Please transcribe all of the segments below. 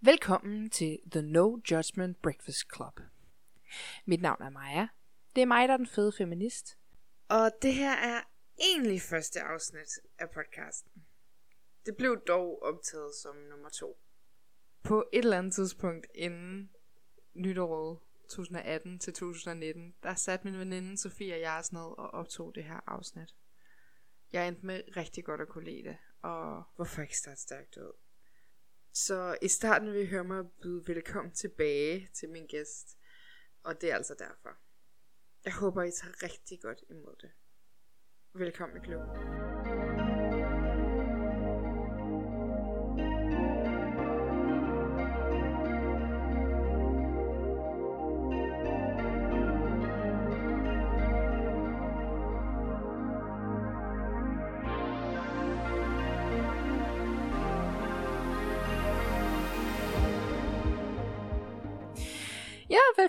Velkommen til The No Judgment Breakfast Club. Mit navn er Maja. Det er mig, der er den fede feminist. Og det her er egentlig første afsnit af podcasten. Det blev dog optaget som nummer to. På et eller andet tidspunkt inden nytåret 2018 til 2019, der satte min veninde Sofie og jeg os ned og optog det her afsnit. Jeg endte med rigtig godt at kunne lide det, og hvorfor ikke starte stærkt ud? Så i starten vil jeg høre mig byde velkommen tilbage til min gæst, og det er altså derfor. Jeg håber, I tager rigtig godt imod det. Velkommen i klubben.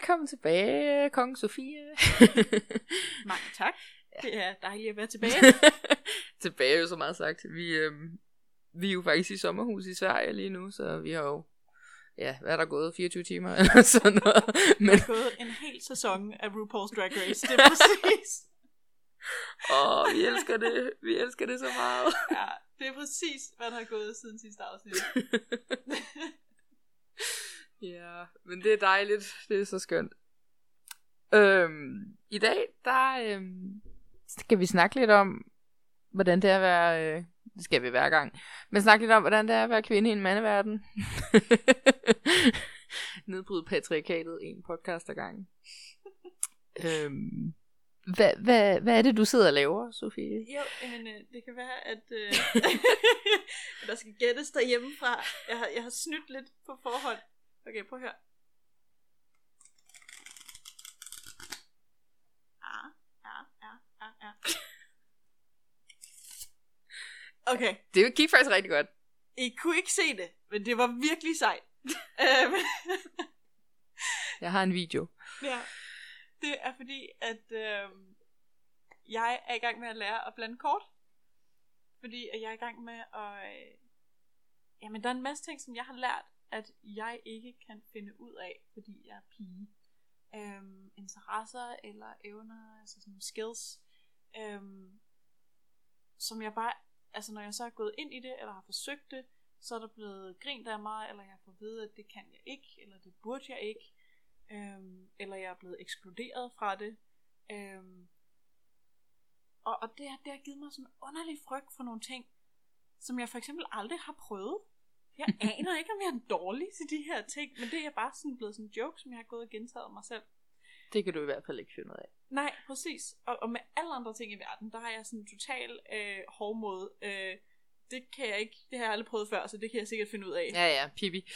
Velkommen tilbage, Kong Sofie. Mange tak. Det er dejligt at være tilbage. tilbage er jo så meget sagt. Vi, øhm, vi er jo faktisk i sommerhus i Sverige lige nu, så vi har jo, ja, hvad er der gået, 24 timer eller sådan noget. Men, Jeg har gået en hel sæson af RuPaul's Drag Race. Det er præcis. åh, vi elsker det, vi elsker det så meget. Ja, det er præcis, hvad der er gået siden sidste afsnit. Ja, men det er dejligt. Det er så skønt. Øhm, I dag, der øhm, skal vi snakke lidt om, hvordan det er at være... Øh, det skal vi hver gang. Men snakke lidt om, hvordan det er at være kvinde i en mandeverden. Nedbryde patriarkatet en podcast ad gangen. øhm, hvad, hvad, hvad er det, du sidder og laver, Sofie? Jo, men øh, det kan være, at øh, der skal gættes derhjemmefra. Jeg har, jeg har snydt lidt på forhånd. Okay, prøv at høre. Ja, ja, ja, ja, ja. Okay, Det gik faktisk rigtig godt. I kunne ikke se det, men det var virkelig sejt. Øhm, Jeg har en video. ja, det er fordi, at øhm, jeg er i gang med at lære at blande kort. Fordi at jeg er i gang med at... Øh, jamen, der er en masse ting, som jeg har lært, at jeg ikke kan finde ud af, fordi jeg er pige. Øhm, interesser eller evner, altså sådan skills, øhm, som jeg bare, altså når jeg så er gået ind i det, eller har forsøgt det, så er der blevet grint af mig, eller jeg har fået at vide, at det kan jeg ikke, eller det burde jeg ikke, øhm, eller jeg er blevet ekskluderet fra det. Øhm, og, og det, har, det har givet mig sådan en underlig frygt for nogle ting, som jeg for eksempel aldrig har prøvet. Jeg aner ikke, om jeg er dårlig til de her ting, men det er bare sådan blevet sådan en joke, som jeg har gået og gentaget mig selv. Det kan du i hvert fald ikke finde ud af. Nej, præcis. Og, og med alle andre ting i verden, der har jeg sådan en total øh, hårdmod. Øh, det kan jeg ikke, det har jeg aldrig prøvet før, så det kan jeg sikkert finde ud af. Ja, ja, Pippi.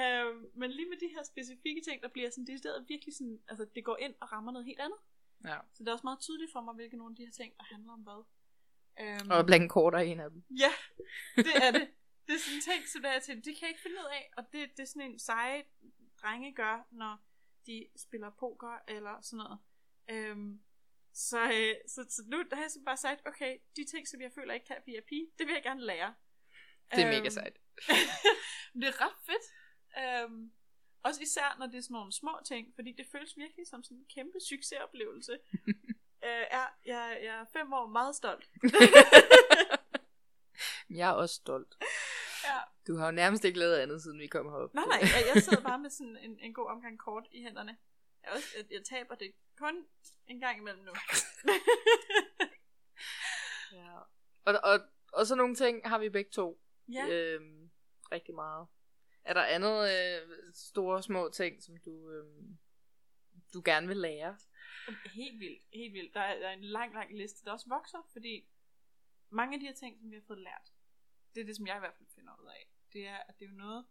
øhm, men lige med de her specifikke ting, der bliver sådan decideret virkelig sådan, altså det går ind og rammer noget helt andet. Ja. Så det er også meget tydeligt for mig, hvilke nogle af de her ting, der handler om hvad. Øhm, Og blandt kort er en af dem. Ja, det er det. Det er sådan en ting, som der er til, det kan jeg ikke finde ud af, og det, det er sådan en seje drenge gør, når de spiller poker eller sådan noget. Øhm, så, øh, så, så nu der har jeg så bare sagt, okay, de ting, som jeg føler ikke kan via pige, det vil jeg gerne lære. Det er mega Øhm, sejt. det er ret fedt. Øhm, også især, når det er sådan nogle små ting, fordi det føles virkelig som sådan en kæmpe succesoplevelse. øh, ja, jeg, jeg er fem år meget stolt. Jeg er også stolt. Ja. Du har jo nærmest ikke lavet andet, siden vi kom herop. Nej, nej, jeg, jeg sidder bare med sådan en, en god omgang kort i hænderne. Jeg, også, jeg, jeg taber det kun en gang imellem nu. ja. og, og, og så nogle ting har vi begge to. ja. Øhm, rigtig meget. Er der andet øh, store små ting, som du, øhm, du gerne vil lære? Helt vildt, helt vildt. Der er, der er en lang, lang liste, der også vokser, fordi mange af de her ting, som vi har fået lært, det er det, som jeg i hvert fald finder ud af. Det er, at det er jo noget,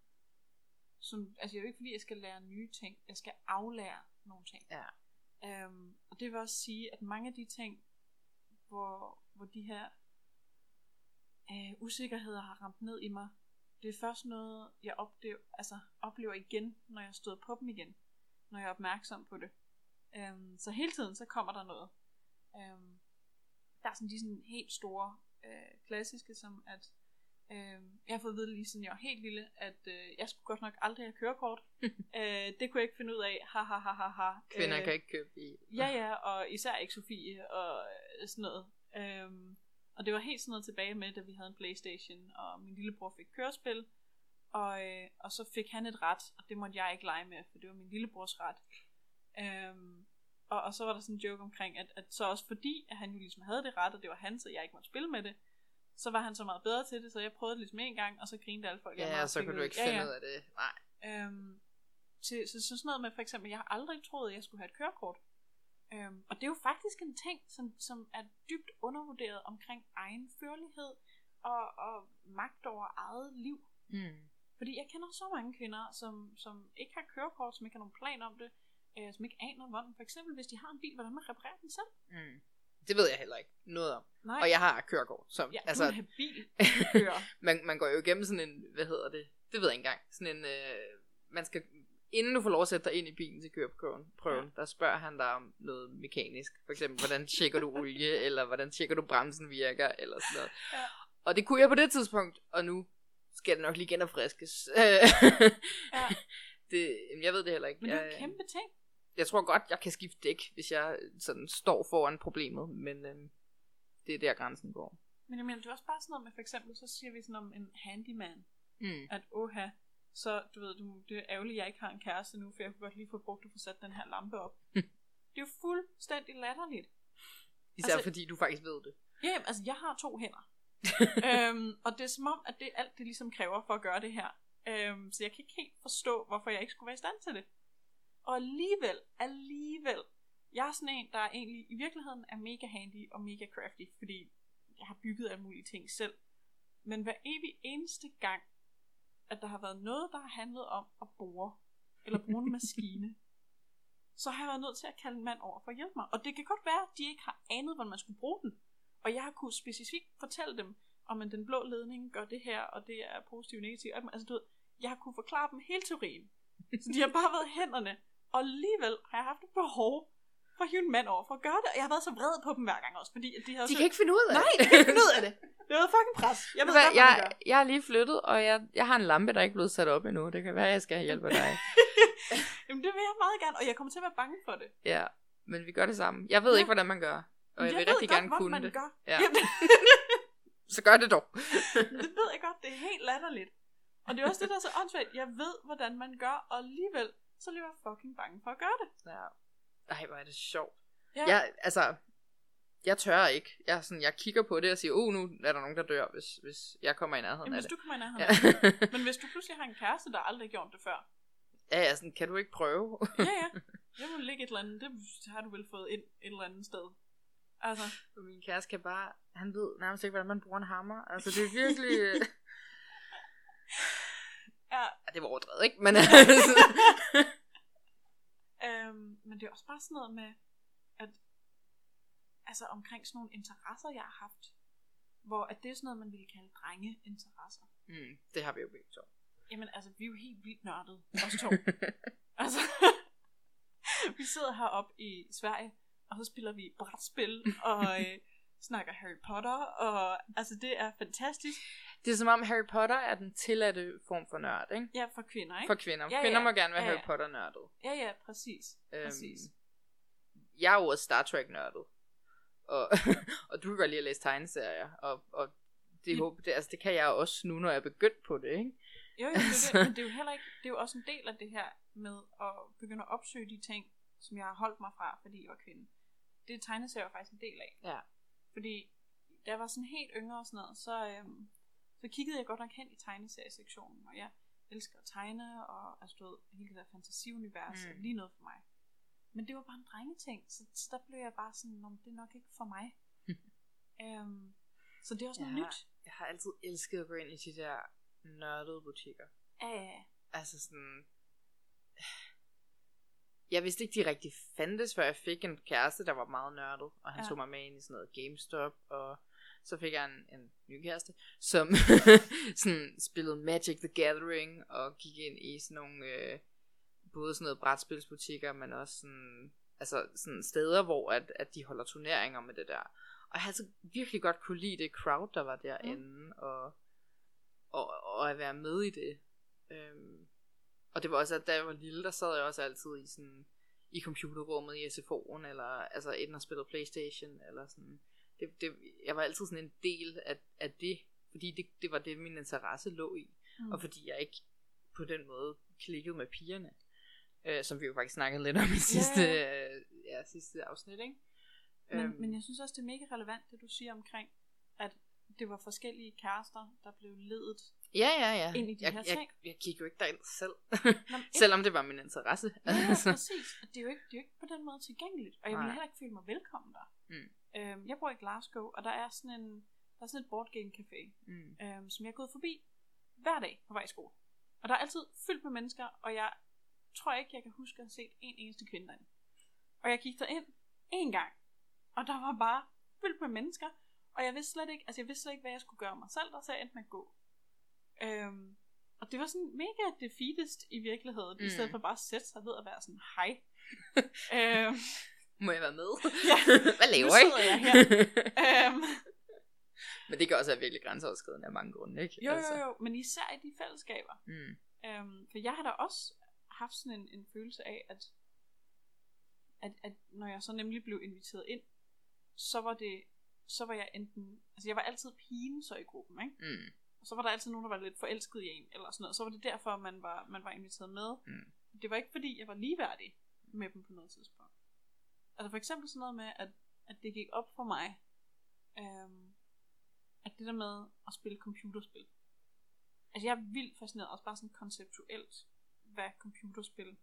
som, altså det er jo ikke fordi, jeg skal lære nye ting, jeg skal aflære nogle ting. Ja. Øhm, og det vil også sige, at mange af de ting, hvor, hvor de her øh, usikkerheder har ramt ned i mig, det er først noget, jeg oplever, altså, oplever igen, når jeg støder på dem igen. Når jeg er opmærksom på det. Øhm, så hele tiden, så kommer der noget. Øhm, der er sådan de sådan helt store, øh, klassiske, som at Øh, jeg har fået at vide lige siden jeg var helt lille, at øh, jeg skulle godt nok aldrig have kørekort. øh, det kunne jeg ikke finde ud af. Ha ha ha ha ha. Kvinder Øh, kan ikke købe bil. Ja, ja, og især ikke Sofie og øh, sådan noget. Øhm, og det var helt sådan noget tilbage med, da vi havde en Playstation, og min lillebror fik kørespil, og, øh, og så fik han et ret, og det måtte jeg ikke lege med, for det var min lillebrors ret. Øhm, og, og så var der sådan en joke omkring, at, at så også fordi, at han jo ligesom havde det ret, og det var han, så jeg ikke måtte spille med det, så var han så meget bedre til det, så jeg prøvede det ligesom en gang, og så grinede alle folk. Ja, og så kunne du ikke ja, finde ja. ud af det. Nej. Øhm, til, så, så sådan noget med for eksempel, jeg har aldrig troet, at jeg skulle have et kørekort. Øhm, og det er jo faktisk en ting, som, som er dybt undervurderet omkring egen førlighed og, og magt over eget liv. Mm. Fordi jeg kender så mange kvinder, som, som ikke har kørekort, som ikke har nogen plan om det, øh, som ikke aner hvordan. For eksempel, hvis de har en bil, hvordan man reparerer den selv. Mm. Det ved jeg heller ikke noget om. Nej, Og jeg har kørekort, så ja, altså, du kører. man, man går jo igennem sådan en, hvad hedder det, det ved jeg ikke engang, sådan en, øh, man skal, inden du får lov at sætte dig ind i bilen til køreprøven, prøven, der spørger han dig om noget mekanisk, for eksempel, hvordan tjekker du olie, eller hvordan tjekker du bremsen virker, eller sådan noget. Ja. Og det kunne jeg på det tidspunkt, og nu skal det nok lige genopfriskes. Ja. det, jeg ved det heller ikke. Men det er en kæmpe ting. Jeg tror godt, jeg kan skifte dæk, hvis jeg sådan står foran problemet, men øh, det er der grænsen går. Men jeg mener, det er også bare sådan noget med, for eksempel, så siger vi sådan om en handyman. Mm. at oha, så du ved, du, det er ærgerligt, at jeg ikke har en kæreste nu, for jeg kunne godt lige få brugt at få sat den her lampe op. det er jo fuldstændig latterligt. Især Altså- altså, fordi du faktisk ved det. Ja, jamen, altså jeg har to hænder. øhm, og det er som om, at det er alt, det ligesom kræver for at gøre det her. Øhm, så jeg kan ikke helt forstå, hvorfor jeg ikke skulle være i stand til det. Og alligevel, alligevel, jeg er sådan en, der egentlig i virkeligheden er mega handy og mega crafty, fordi jeg har bygget alle mulige ting selv. Men hver evig eneste gang, at der har været noget, der har handlet om at bore, eller bruge en maskine, så har jeg været nødt til at kalde en mand over for at hjælpe mig. Og det kan godt være, at de ikke har anet, hvordan man skulle bruge den. Og jeg har kunnet specifikt fortælle dem, om at den blå ledning gør det her, og det er positivt og negativt. Altså, du ved, jeg har kunnet forklare dem hele teorien. Så de har bare været hænderne. Og alligevel har jeg haft et behov for at hive en mand over for at gøre det. Og jeg har været så vred på dem hver gang også, fordi de har De kan ikke finde ud af Nej, det. de kan ikke finde ud af det. Det været fucking pres. Jeg ved Hvad, godt, jeg, gør. jeg er lige flyttet, og jeg, jeg har en lampe, der er ikke blevet sat op endnu. Det kan være, jeg skal have hjælp af dig. Jamen, det vil jeg meget gerne, og jeg kommer til at være bange for det. ja, men vi gør det sammen. Jeg ved Ja. ikke, hvordan man gør. Og jeg, vil ved rigtig godt, gerne kunne man det. Gør. Ja. Så gør det dog. det ved jeg godt, det er helt latterligt. Og det er også det, der er så åndssvagt. Jeg ved, hvordan man gør, og alligevel, så bliver jeg fucking bange for at gøre det. Ja. Ej, hvor er det sjovt. Ja. Jeg, altså, jeg tør ikke. Jeg, er sådan, jeg kigger på det og siger, oh, nu er der nogen, der dør, hvis, hvis jeg kommer i nærheden Jamen, af hvis det. du kommer i nærheden Ja. af det. Men hvis du pludselig har en kæreste, der aldrig har gjort det før. ja, ja, sådan, kan du ikke prøve? Ja, ja. Det må ligge et eller andet. Det har du vel fået ind et eller andet sted. Altså, min kæreste kan bare, han ved nærmest ikke, hvordan man bruger en hammer. Altså, det er virkelig... ja. Ja, det var overdrevet, ikke? Men altså, Øhm, men det er også bare sådan noget med, at altså omkring sådan nogle interesser, jeg har haft, hvor at det er sådan noget, man ville kalde drengeinteresser. mm, det har vi jo begge to. Jamen altså, vi er jo helt vildt nørdet, os to. altså, vi sidder heroppe i Sverige, og så spiller vi brætspil, og øh, snakker Harry Potter, og altså det er fantastisk. Det er som om Harry Potter er den tilladte form for nørd, ikke? Ja, for kvinder, ikke? For kvinder. Ja, Kvinder ja. må gerne være Ja, Harry ja. Potter nørdet. Ja, ja, præcis. præcis. jeg er jo også Star Trek nørdet. Og, og du kan godt lide at læse tegneserier. Og, og det, håber, det, altså, det kan jeg også nu, når jeg er begyndt på det, ikke? Jo, jo, det er det, men det er jo heller ikke, det er jo også en del af det her med at begynde at opsøge de ting, som jeg har holdt mig fra, fordi jeg var kvinde. Det er tegneserier faktisk en del af. Ja. Fordi da jeg var sådan helt yngre og sådan noget, så, øhm, så kiggede jeg godt nok hen i tegneseriesektionen, og jeg elsker at tegne, og altså, du ved, hele det der fantasiunivers, Mm. lige noget for mig. Men det var bare en drengeting, så, så der blev jeg bare sådan, "Nå, det er nok ikke for mig. øhm, så det er også noget Ja. nyt. Jeg har altid elsket at gå ind i de der nørdede butikker. Ja, ja, ja. Altså sådan... Jeg vidste ikke, de rigtig fandtes, før jeg fik en kæreste, der var meget nørdet. Og han ja. tog mig med ind i sådan noget GameStop. Og så fik jeg en, en ny kæreste, som sådan spillede Magic the Gathering. Og gik ind i sådan nogle... Øh, både sådan noget brætspilsbutikker, men også sådan... Altså sådan steder, hvor at, at de holder turneringer med det der. Og jeg har altså virkelig godt kunne lide det crowd, der var derinde. Mm. Og og, og at være med i det. Øhm, og det var også, at da jeg var lille, der sad jeg også altid i sådan i computerrummet i SFO'en, eller altså enten og spillede Playstation, eller sådan. Det, det, jeg var altid sådan en del af, af det, fordi det, det var det, min interesse lå i. Mm. Og fordi jeg ikke på den måde klikkede med pigerne, øh, som vi jo faktisk snakkede lidt om i sidste, ja, øh, ja, sidste afsnit, ikke? Men, øhm. men jeg synes også, det er mega relevant, det du siger omkring, at det var forskellige kærester, der blev ledet ja, ja, ja. ind i de jeg, her jeg, ting. Jeg, jeg kiggede jo ikke derind selv, Nå, selvom det var min interesse. Ja, Altså. præcis. Det er, jo ikke, det er jo ikke på den måde tilgængeligt. Og jeg ville Nej. heller ikke føle mig velkommen der. Mm. Øhm, jeg bor i Glasgow, og der er sådan en, der er sådan et board game café, Mm. øhm, som jeg er gået forbi hver dag på vej i skole. Og der er altid fyldt med mennesker, og jeg tror ikke, jeg kan huske at have set en eneste kvinde derinde. Og jeg gik ind en gang, og der var bare fyldt med mennesker, og jeg vidste slet ikke, altså jeg vidste slet ikke, hvad jeg skulle gøre mig selv, der så jeg endte med at gå. Øhm, og det var sådan mega defeatist i virkeligheden, mm. i stedet for bare at sætte sig ned og være sådan, hej. øhm, Må jeg være med? Ja, Hvad laver I? jeg her. øhm, Men det kan også være virkelig grænseoverskridende af mange grunde, ikke? jo, jo, jo, men især i de fællesskaber. Mm. Øhm, for jeg har da også haft sådan en, en følelse af, at, at, at når jeg så nemlig blev inviteret ind, så var det, så var jeg enten, altså jeg var altid pigen så i gruppen, ikke? Mm. Og så var der altid nogen, der var lidt forelsket i en, eller sådan noget. Så var det derfor, man var, man var inviteret med. Mm. Det var ikke fordi, jeg var ligeværdig med dem på noget tidspunkt. Altså for eksempel sådan noget med, at, at det gik op for mig, øhm, at det der med at spille computerspil. Altså jeg er vildt fascineret, også bare sådan konceptuelt, hvad computerspil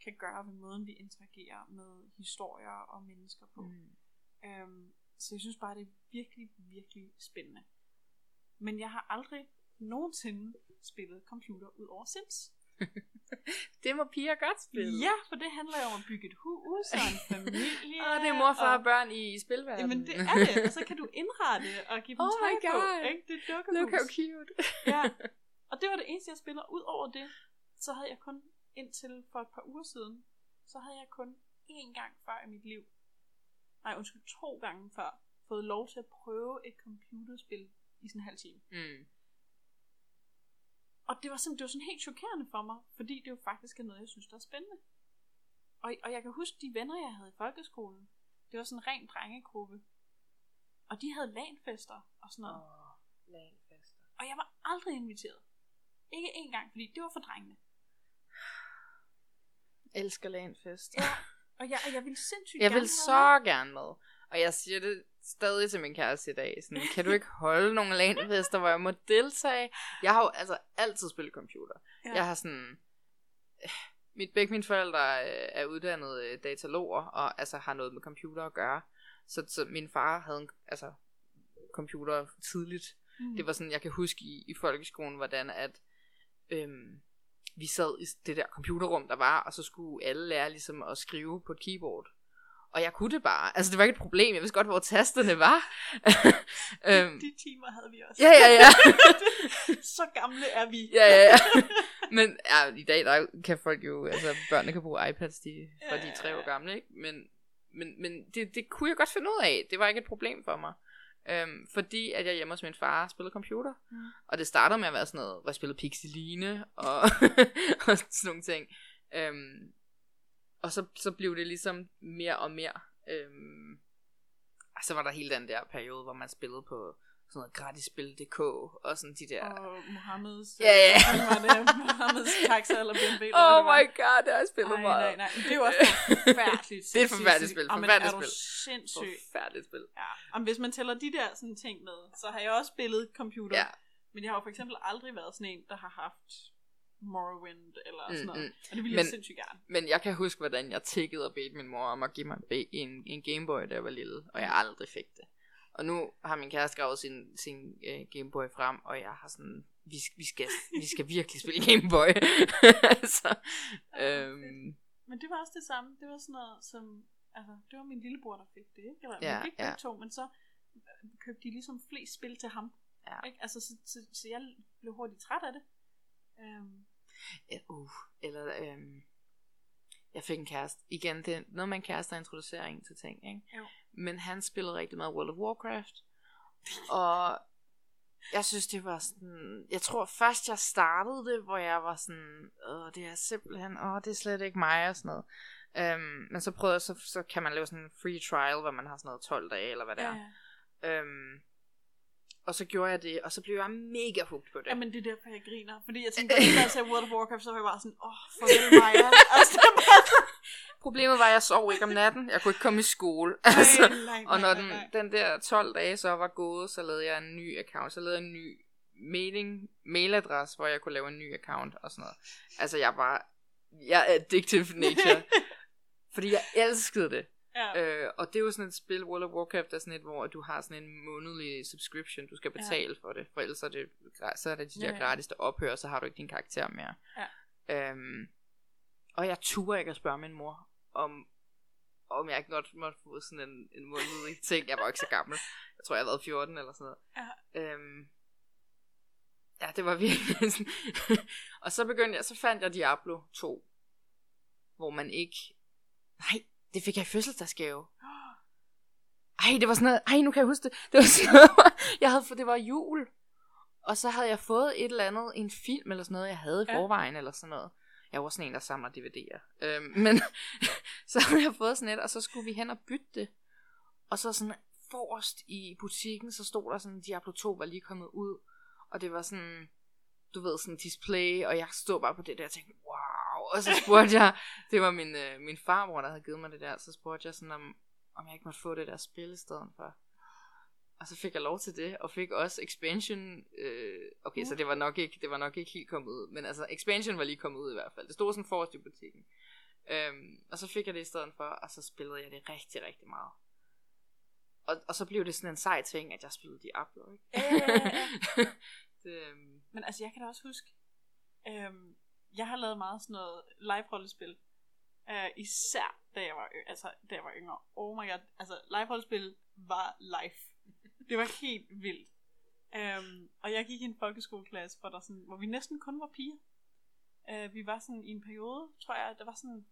kan gøre ved måden, vi interagerer med historier og mennesker på. Mm. Øhm, så jeg synes bare, det er virkelig, virkelig spændende. Men jeg har aldrig nogensinde spillet computer ud over Sims. Det må piger godt spille. Ja, for det handler jo om at bygge et hus og en familie. Åh, det er mor, far og- og børn i spilverdenen. Jamen det er det, og så kan du indrette og give dem Oh tøj på. Ikke? Det er et Look how dukkehus. cute. Ja. Og det var det eneste, jeg spiller. Udover det, så havde jeg kun indtil for et par uger siden, så havde jeg kun én gang før i mit liv, nej undskyld, to gange før, fået lov til at prøve et computerspil i sådan en halv time. Mm. Og det var, simpelthen, det var sådan helt chokerende for mig, fordi det jo faktisk er noget, jeg synes, der er spændende. Og, og jeg kan huske, de venner, jeg havde i folkeskolen, det var sådan en ren drengegruppe. Og de havde lanfester og sådan noget. Åh, lanfester. Og jeg var aldrig inviteret. Ikke én gang, fordi det var for drengene. Elsker lanfest. Ja. Og jeg, og jeg ville sindssygt Jeg gerne vil så gerne med. Og jeg siger det stadig til min kæreste i dag. Sådan, kan du ikke holde nogle lanfester, hvor jeg må deltage? Jeg har jo altså altid spillet computer. Ja. Jeg har sådan... Mit, begge mine forældre øh, er uddannede øh, dataloger, og altså har noget med computer at gøre. Så, så min far havde en altså, computer tidligt. Mm. Det var sådan, jeg kan huske i, i folkeskolen, hvordan at øhm, vi sad i det der computerrum, der var, og så skulle alle lære ligesom at skrive på et keyboard. Og jeg kunne det bare. Altså, det var ikke et problem. Jeg vidste godt, hvor tasterne var. øhm, De timer havde vi også. ja, ja, ja. så gamle er vi. ja, ja, ja. Men ja, i dag der kan folk jo, altså børnene kan bruge iPads, de, fra de er tre år gamle, ikke? Men, men, men det, det kunne jeg godt finde ud af. Det var ikke et problem for mig. Øhm, fordi at jeg hjemme hos min far spillede computer. Mm. Og det startede med at være sådan noget, hvor jeg spillede Pixeline og, og sådan nogle ting. Øhm, og så, så blev det ligesom mere og mere. Øhm, og så var der hele den der periode, hvor man spillede på sådan noget gratisspil.dk og sådan de der... Og Mohammeds... Ja, ja. Hvad var det? Mohammeds taxa eller BMW. eller oh my god, det har jeg spillet Ej, meget. nej, nej. Det er jo også forfærdeligt. Det er et forfærdeligt spil, forfærdeligt spil. sindssyg. Forfærdeligt spil. Ja. Jamen, hvis man tæller de der sådan ting med, så har jeg også spillet computer. Ja. Men jeg har jo for eksempel aldrig været sådan en, der har haft Morrowind eller Mm, sådan noget. mm. Og det ville Men- jeg sindssygt gerne. Men jeg kan huske, hvordan jeg tækkede og bedte min mor om at give mig en, en, en Gameboy, da jeg var lille, og jeg aldrig fik det. Og nu har min kæreste gravet sin, sin uh, Gameboy frem, og jeg har sådan, vi, vi, skal, vi skal virkelig spille Gameboy. altså, øhm, Men det var også det samme. Det var sådan noget som... Altså, det var min lillebror, der fik det, ikke? Eller, Ja, fik ja. to, men så øh, købte de ligesom flest spil til ham. Ja. Ikke? Altså, så, så, så, jeg blev hurtigt træt af det. Ja, uh, eller, øhm, jeg fik en kæreste. Igen, det er noget med en kæreste, der introducerer en til ting, ikke? Jo. Men han spillede rigtig meget World of Warcraft. Og jeg synes, det var sådan... Jeg tror først, jeg startede det, hvor jeg var sådan... Åh, det er simpelthen... Åh, det er slet ikke mig og sådan noget. Øhm, men så prøvede jeg, så, så kan man lave sådan en free trial, hvor man har sådan noget 12 dage, eller hvad det er. Ja. Øhm, og så gjorde jeg det, og så blev jeg mega hooked på det. Jamen, det er derfor, jeg griner. Fordi jeg tænkte, da jeg sagde World of Warcraft, så var jeg bare sådan, åh, oh, farvel Maja. altså. Problemet var, at jeg sov ikke om natten. Jeg kunne ikke komme i skole. Nej, Altså, nej, nej, og når nej, den, nej. den der 12 dage så var gået, så lavede jeg en ny account. Så lavede jeg en ny mailing, mailadresse, hvor jeg kunne lave en ny account og sådan noget. Altså, jeg var... Jeg er addictive nature. fordi jeg elskede det. Ja. Øh, og det er jo sådan et spil, World of Warcraft er sådan et, hvor du har sådan en månedlig subscription, du skal betale for det, for ellers er det, så er det de der Ja, ja. gratis, der ophører, så har du ikke din karakter mere. Ja. Øhm, og jeg turde ikke at spørge min mor, om, om jeg ikke godt måtte få sådan en, en månedlig ting. Jeg var ikke så gammel. Jeg tror, jeg har været 14 eller sådan noget. Ja. Øhm, ja, det var virkelig sådan. og så begyndte jeg, så fandt jeg Diablo 2, hvor man ikke... Nej, det fik jeg i fødselsdagsgave. Ej, det var sådan noget, ej, nu kan jeg huske det. Det var sådan noget, jeg havde det var jul. Og så havde jeg fået et eller andet, en film eller sådan noget, jeg havde i Ja. forvejen eller sådan noget. Jeg var sådan en, der samler DVD'er. Øhm, men så havde jeg fået sådan et, og så skulle vi hen og bytte det. Og så sådan forrest i butikken, så stod der sådan, Diablo 2 var lige kommet ud. Og det var sådan, du ved, sådan display, og jeg stod bare på det der og tænkte, wow. Og så spurgte jeg, det var min, øh, min farmor, der havde givet mig det der, så spurgte jeg sådan, om, om jeg ikke måtte få det der spil i stedet for. Og så fik jeg lov til det, og fik også expansion, øh, okay, Uh. så det var, nok ikke, det var nok ikke helt kommet ud, men altså expansion var lige kommet ud i hvert fald. Det stod sådan forrest i butikken. Øhm, og så fik jeg det i stedet for, og så spillede jeg det rigtig, rigtig meget. Og, og så blev det sådan en sej ting, at jeg spillede Diablo, ikke? Ja, ja, ja, øhm, Men altså, jeg kan da også huske, øhm, jeg har lavet meget sådan noget live-rollespil. Øh, især da jeg var, y- altså, da jeg var yngre. Oh my god, altså live-rollespil var live. Det var helt vildt. Øhm, og jeg gik i en folkeskoleklasse, hvor, der sådan, hvor vi næsten kun var piger. Øh, vi var sådan i en periode, tror jeg, der var sådan,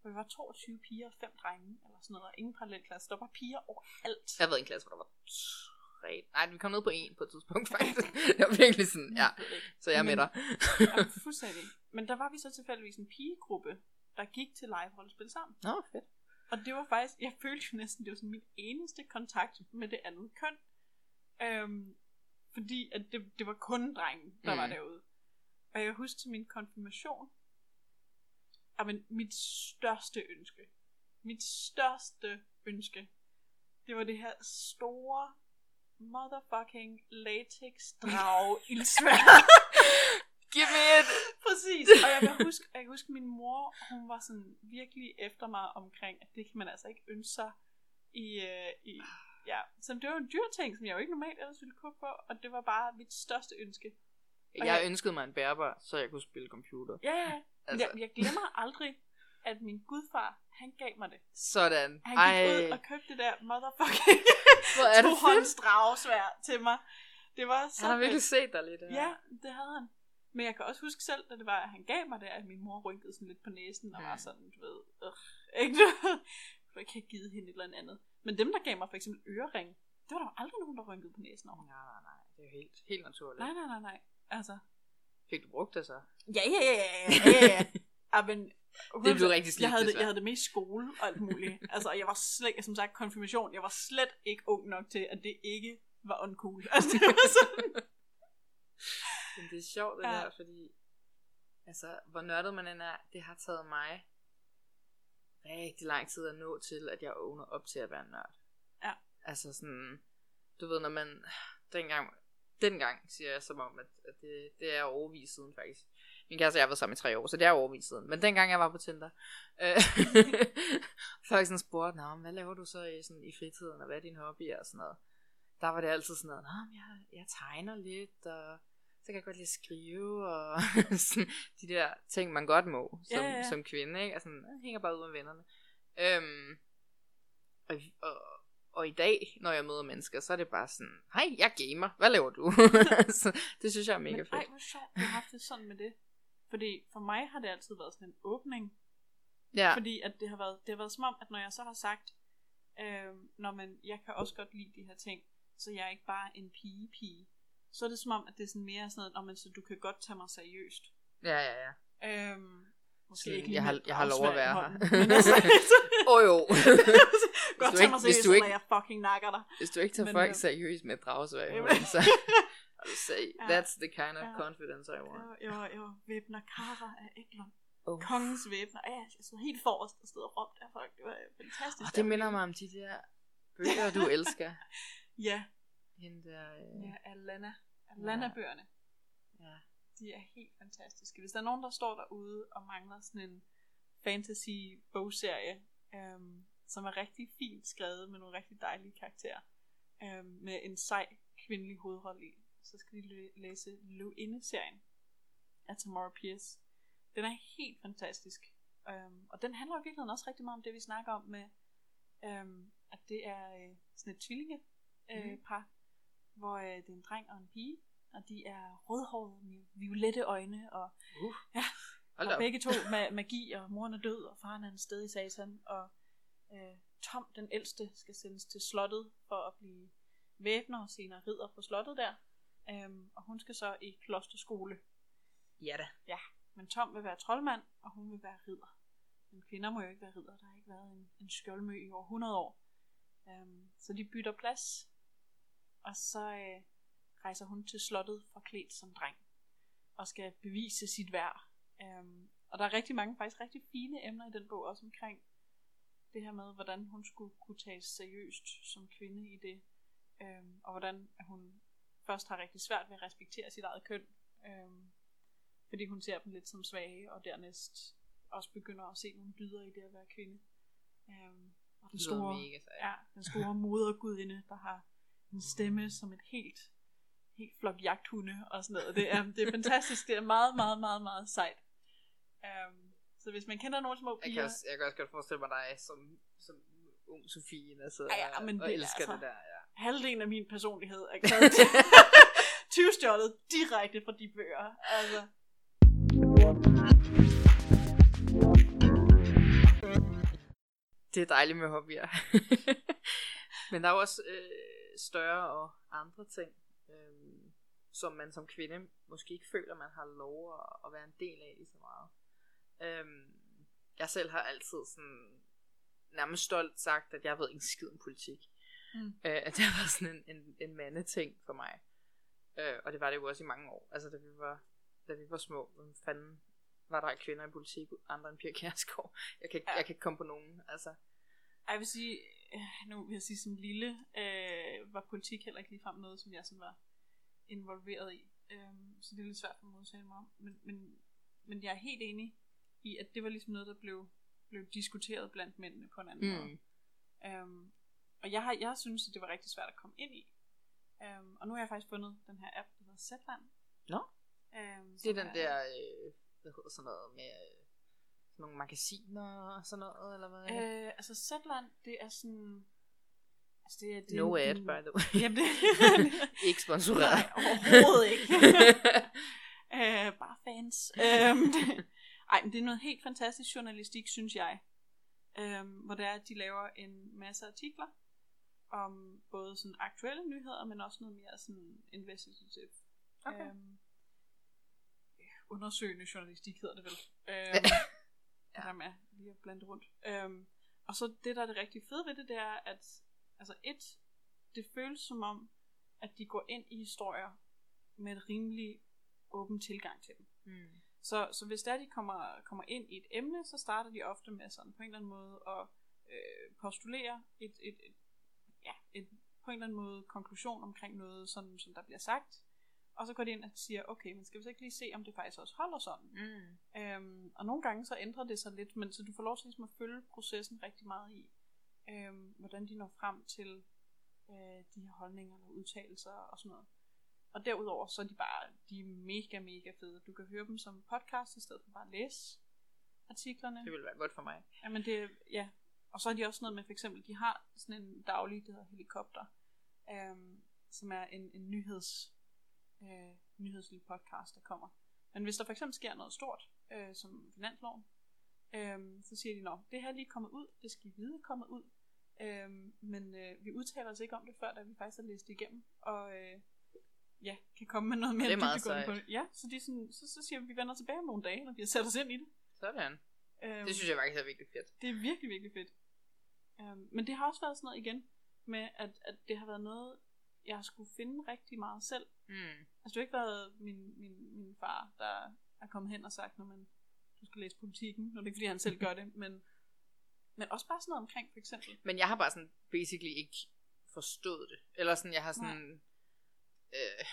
hvor vi var 22 piger og 5 drenge, eller sådan noget, og ingen parallelklasse. Der var piger overalt. jeg været i en klasse, hvor der var tre... Nej, vi kom ned på en på et tidspunkt, faktisk. det var virkelig sådan, ja, så jeg er med dig. Ja, fuldstændig. Men der var vi så tilfældigvis en pigegruppe, der gik til live-rollespil sammen. Nå, fedt. Og det var faktisk, jeg følte jo næsten, det var sådan min eneste kontakt med det andet køn. Øhm, fordi at det, det var kun drengen, der mm. var derude. Og jeg husker til min konfirmation, men mit største ønske, mit største ønske, det var det her store motherfucking latex drag ildsvær. Giv me it! Præcis. Og jeg kan huske, jeg kan huske min mor, hun var sådan virkelig efter mig omkring, at det kan man altså ikke ønske sig i, øh, i ja. Så det var en dyr ting, som jeg jo ikke normalt ellers ville kunne på, og det var bare mit største ønske. Og Jeg jeg- ønskede mig en bærbar, så jeg kunne spille computer. Ja, ja. Altså. Jeg, jeg glemmer aldrig, at min gudfar, han gav mig det. Sådan. Han gik Ej, ud og købte det der motherfucking hvor er det fedt. dragesvær til mig. Det var så Han har virkelig set dig lidt. Ja, det havde han. Men jeg kan også huske selv, da det var, at han gav mig det, at min mor rynkede sådan lidt på næsen, og Ja. var sådan, du ved, øh, ikke du ved, du ikke givet hende et eller andet. Men dem, der gav mig for eksempel ørering, det var der jo aldrig nogen, der rynkede på næsen over. Nej, nej, nej. Det er jo helt, helt naturligt. Nej, nej, nej, nej. Altså. Fik du brugt det så? Ja, ja, ja, ja, ja, ja. ja. men, Det blev rigtig slidt, jeg havde, det, jeg havde det med i skole og alt muligt. altså, jeg var slet, som sagt, konfirmation. Jeg var slet ikke ung nok til, at det ikke var uncool. Altså, det var sådan. Men det er sjovt det Ja. der, fordi altså, hvor nørdet man end er, det har taget mig rigtig lang tid at nå til, at jeg åbner op til at være nørd. Ja. Altså sådan, du ved, når man, dengang, dengang siger jeg som om, at, at det, det er overvis siden faktisk. Min kæreste og jeg har været sammen i tre år, så det er overvis siden. Men dengang jeg var på Tinder, øh, folk sådan spurgte, Nå, hvad laver du så i, sådan, i fritiden, og hvad er din hobby og sådan noget. Der var det altid sådan noget, Nå, jeg, jeg tegner lidt, og så kan jeg godt lide at skrive, og sådan, de der ting, man godt må, som, Ja, ja. som kvinde, ikke? Altså, jeg hænger bare ud med vennerne. Øhm, og, og, og i dag, når jeg møder mennesker, så er det bare sådan, hej, jeg er gamer, hvad laver du? så, det synes jeg er mega Men fedt. ej, hvor sjovt, du har haft det sådan med det. Fordi for mig har det altid været sådan en åbning. ja. Fordi at det har været, det har været som om, at når jeg så har sagt, øh, når man, jeg kan også godt lide de her ting, så jeg er ikke bare en pige-pige, så er det som om, at det er sådan mere sådan noget, "Nå, men så du kan godt tage mig seriøst. Ja, ja, ja. Øhm, måske Sådan, ikke lige jeg har- jeg har lov at være dragsværd i her. hånden, altså, Åh oh, jo. godt du tage mig hvis seriøst, du eller ikke- jeg fucking nakker dig. Hvis du ikke tager Men, folk øh, seriøst med dragsvær hånden, så I will say, Ja. that's the kind of Ja. confidence I want. Var- jeg var væbner Kara af Eklund. Oh. Kongens væbner. Ja, jeg stod helt forrest og stod og råbte af folk. Det var fantastisk. Oh, det minder mig om de der bøger, du elsker. Ja, Hende der, øh, ja Alana. Alana-bøgerne. ja. De er helt fantastiske. Hvis der er nogen, der står derude og mangler sådan en fantasy-bogserie, øhm, som er rigtig fint skrevet med nogle rigtig dejlige karakterer, øhm, med en sej kvindelig hovedrolle i, så skal de læ- læse Løvinde-serien af Tamara Pierce. Den er helt fantastisk. Øhm, og den handler i virkeligheden også rigtig meget om det, vi snakker om med, øhm, at det er øh, sådan et tvillinge øh, Mhm. par, hvor øh, det er en dreng og en pige, og de er rødhårede med violette øjne, og Uh. Ja. Hold og op. begge to med magi, og moren er død, og faren er en sted i satan, og øh, Tom, den ældste, skal sendes til slottet for at blive væbner og senere ridder på slottet der. Øhm, og hun skal så i klosterskole. Ja da. Men Tom vil være troldmand, og hun vil være ridder. Men kvinder må jo ikke være ridder. Der har ikke været en, en skjoldmø i over 100 år. Øhm, så de bytter plads. Og så øh, rejser hun til slottet forklædt som dreng. Og skal bevise sit værd. Øhm, og der er rigtig mange faktisk rigtig fine emner i den bog, også omkring det her med, hvordan hun skulle kunne tages seriøst som kvinde i det. Øhm, og hvordan hun først har rigtig svært ved at respektere sit eget køn. Øhm, fordi hun ser dem lidt som svage, og dernæst også begynder at se nogle dyder i det at være kvinde. Øhm, og den store, mega ja, den store modergudinde, der har en stemme som et helt, helt flok jagthunde og sådan noget. Det er, det er fantastisk. Det er meget, meget, meget, meget sejt. Um, så hvis man kender nogle små Jeg piger... kan, også, jeg kan også godt forestille mig dig som, som ung Sofie, der sidder Ja, ja, men og det er elsker altså- det der. Halvdelen af min personlighed er 20-stjålet direkte fra de bøger. Altså, Det er dejligt med hobbyer. Men der er jo også øh, større og andre ting, øh, som man som kvinde måske ikke føler, man har lov at, at være en del af lige så meget. Øh, jeg selv har altid sådan nærmest stolt sagt, at jeg ved ikke skid om politik. Mm. Øh, at det været sådan en, en, en mandeting for mig. Øh, og det var det jo også i mange år. Altså da vi var, da vi var små, hvem fanden var der kvinder i politik, andre end Pia Kjærsgaard. Jeg kan, Ja. jeg kan ikke komme på nogen. Altså, jeg vil sige, øh, nu vil jeg sige, som lille øh, var politik heller ikke ligefrem noget, som jeg sådan var involveret i. Øhm, så det er lidt svært for mig at udtale mig om. Men, men, men jeg er helt enig i, at det var ligesom noget, der blev, blev diskuteret blandt mændene på en anden Mm. måde. Øhm, og jeg har, jeg synes, at det var rigtig svært at komme ind i. Øhm, og nu har jeg faktisk fundet den her app, der hedder Zetland. Nå. Øhm, Det er den der, øh, hvad hedder sådan noget med øh, sådan nogle magasiner og sådan noget, eller hvad? Øh, altså Zetland, det er sådan... Altså det er, det no ad, by the way. Jamen, det, ikke sponsoreret. Nej, overhovedet ikke. øh, bare fans. øhm, det, ej, men det er noget helt fantastisk journalistik, synes jeg. Øhm, hvor det er, at de laver en masse artikler om både sådan aktuelle nyheder, men også noget mere sådan investigative. Okay. Øhm, undersøgende journalistik hedder det vel. Øhm, Ja. der med lige at blande rundt. Øhm, og så det, der er det rigtig fede ved det, det er, at altså et, det føles som om, at de går ind i historier med et rimelig åben tilgang til dem. mm. Så, så hvis der de kommer, kommer ind i et emne, så starter de ofte med sådan på en eller anden måde at øh, postulere et, et, et, ja, et, på en eller anden måde konklusion omkring noget, sådan, som der bliver sagt. Og så går de ind og siger, okay, men skal vi så ikke lige se, om det faktisk også holder sådan? Mm. Øhm, og nogle gange så ændrer det sig lidt, men så du får lov til ligesom at følge processen rigtig meget i, øhm, hvordan de når frem til øh, de her holdninger eller udtalelser og sådan noget. Og derudover så er de bare, de er mega, mega fede. Du kan høre dem som podcast, i stedet for bare at læse artiklerne. Det ville være godt for mig. Jamen det, ja. Og så er de også noget med, for eksempel, de har sådan en daglig, det hedder helikopter, øhm, som er en, en nyheds, øh, nyhedslille podcast, der kommer. Men hvis der for eksempel sker noget stort, øh, som finansloven, øh, så siger de, nå, det her er lige kommet ud, det skal I vide kommet ud, øh, men øh, vi udtaler os ikke om det før, da vi faktisk har læst det igennem, og øh, ja, kan komme med noget mere Det er meget på sejt. det. Ja, så, de sådan, så, så siger vi, at vi vender tilbage om nogle dage, når vi har sat os ind i det. Sådan. Øhm, Det synes jeg faktisk er virkelig fedt. Det er virkelig, virkelig fedt. Um, men det har også været sådan noget igen, med at, at det har været noget, jeg har skulle finde rigtig meget selv. Mm. Altså det har ikke været min, min, min far, der er kommet hen og sagt, når man, du skal læse politikken, når det er ikke fordi, han selv gør det, men, men også bare sådan noget omkring, for eksempel. Men jeg har bare sådan basically ikke forstået det. Eller sådan, jeg har sådan... Øh,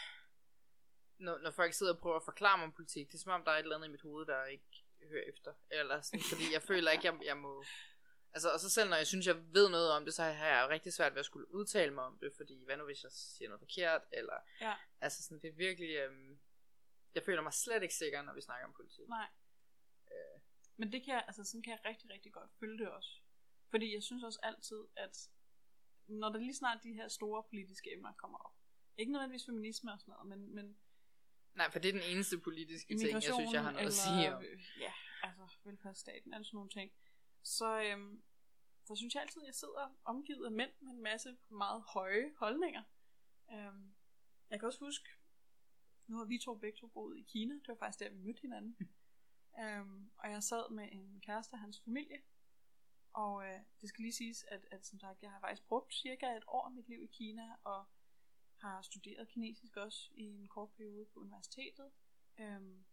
når, når folk sidder og prøver at forklare mig om politik, det er som om, der er et eller andet i mit hoved, der ikke hører efter. Eller sådan, fordi jeg føler ikke, jeg, jeg må... Altså, og så selv når jeg synes, jeg ved noget om det, så har jeg rigtig svært ved at skulle udtale mig om det, fordi hvad nu hvis jeg siger noget forkert, eller... Ja. Altså sådan, det er virkelig... Øhm, jeg føler mig slet ikke sikker, når vi snakker om politik. Nej. Men det kan jeg, altså sådan kan jeg rigtig, rigtig godt følge det også. Fordi jeg synes også altid, at når der lige snart de her store politiske emner kommer op, ikke nødvendigvis feminisme og sådan noget, men, men Nej, for det er den eneste politiske ting, jeg synes, jeg har noget at eller, sige om. øh, Ja, altså velfærdsstaten, altså sådan nogle ting. Så, øhm, så synes jeg altid, at jeg sidder omgivet af mænd med en masse meget høje holdninger. Øhm, jeg kan også huske, nu har vi to begge to boet i Kina, det var faktisk der, vi mødte hinanden. øhm, og jeg sad med en kæreste og hans familie, og øh, det skal lige siges, at, at som sagt, jeg har faktisk brugt cirka et år af mit liv i Kina, og har studeret kinesisk også i en kort periode på universitetet. Øhm,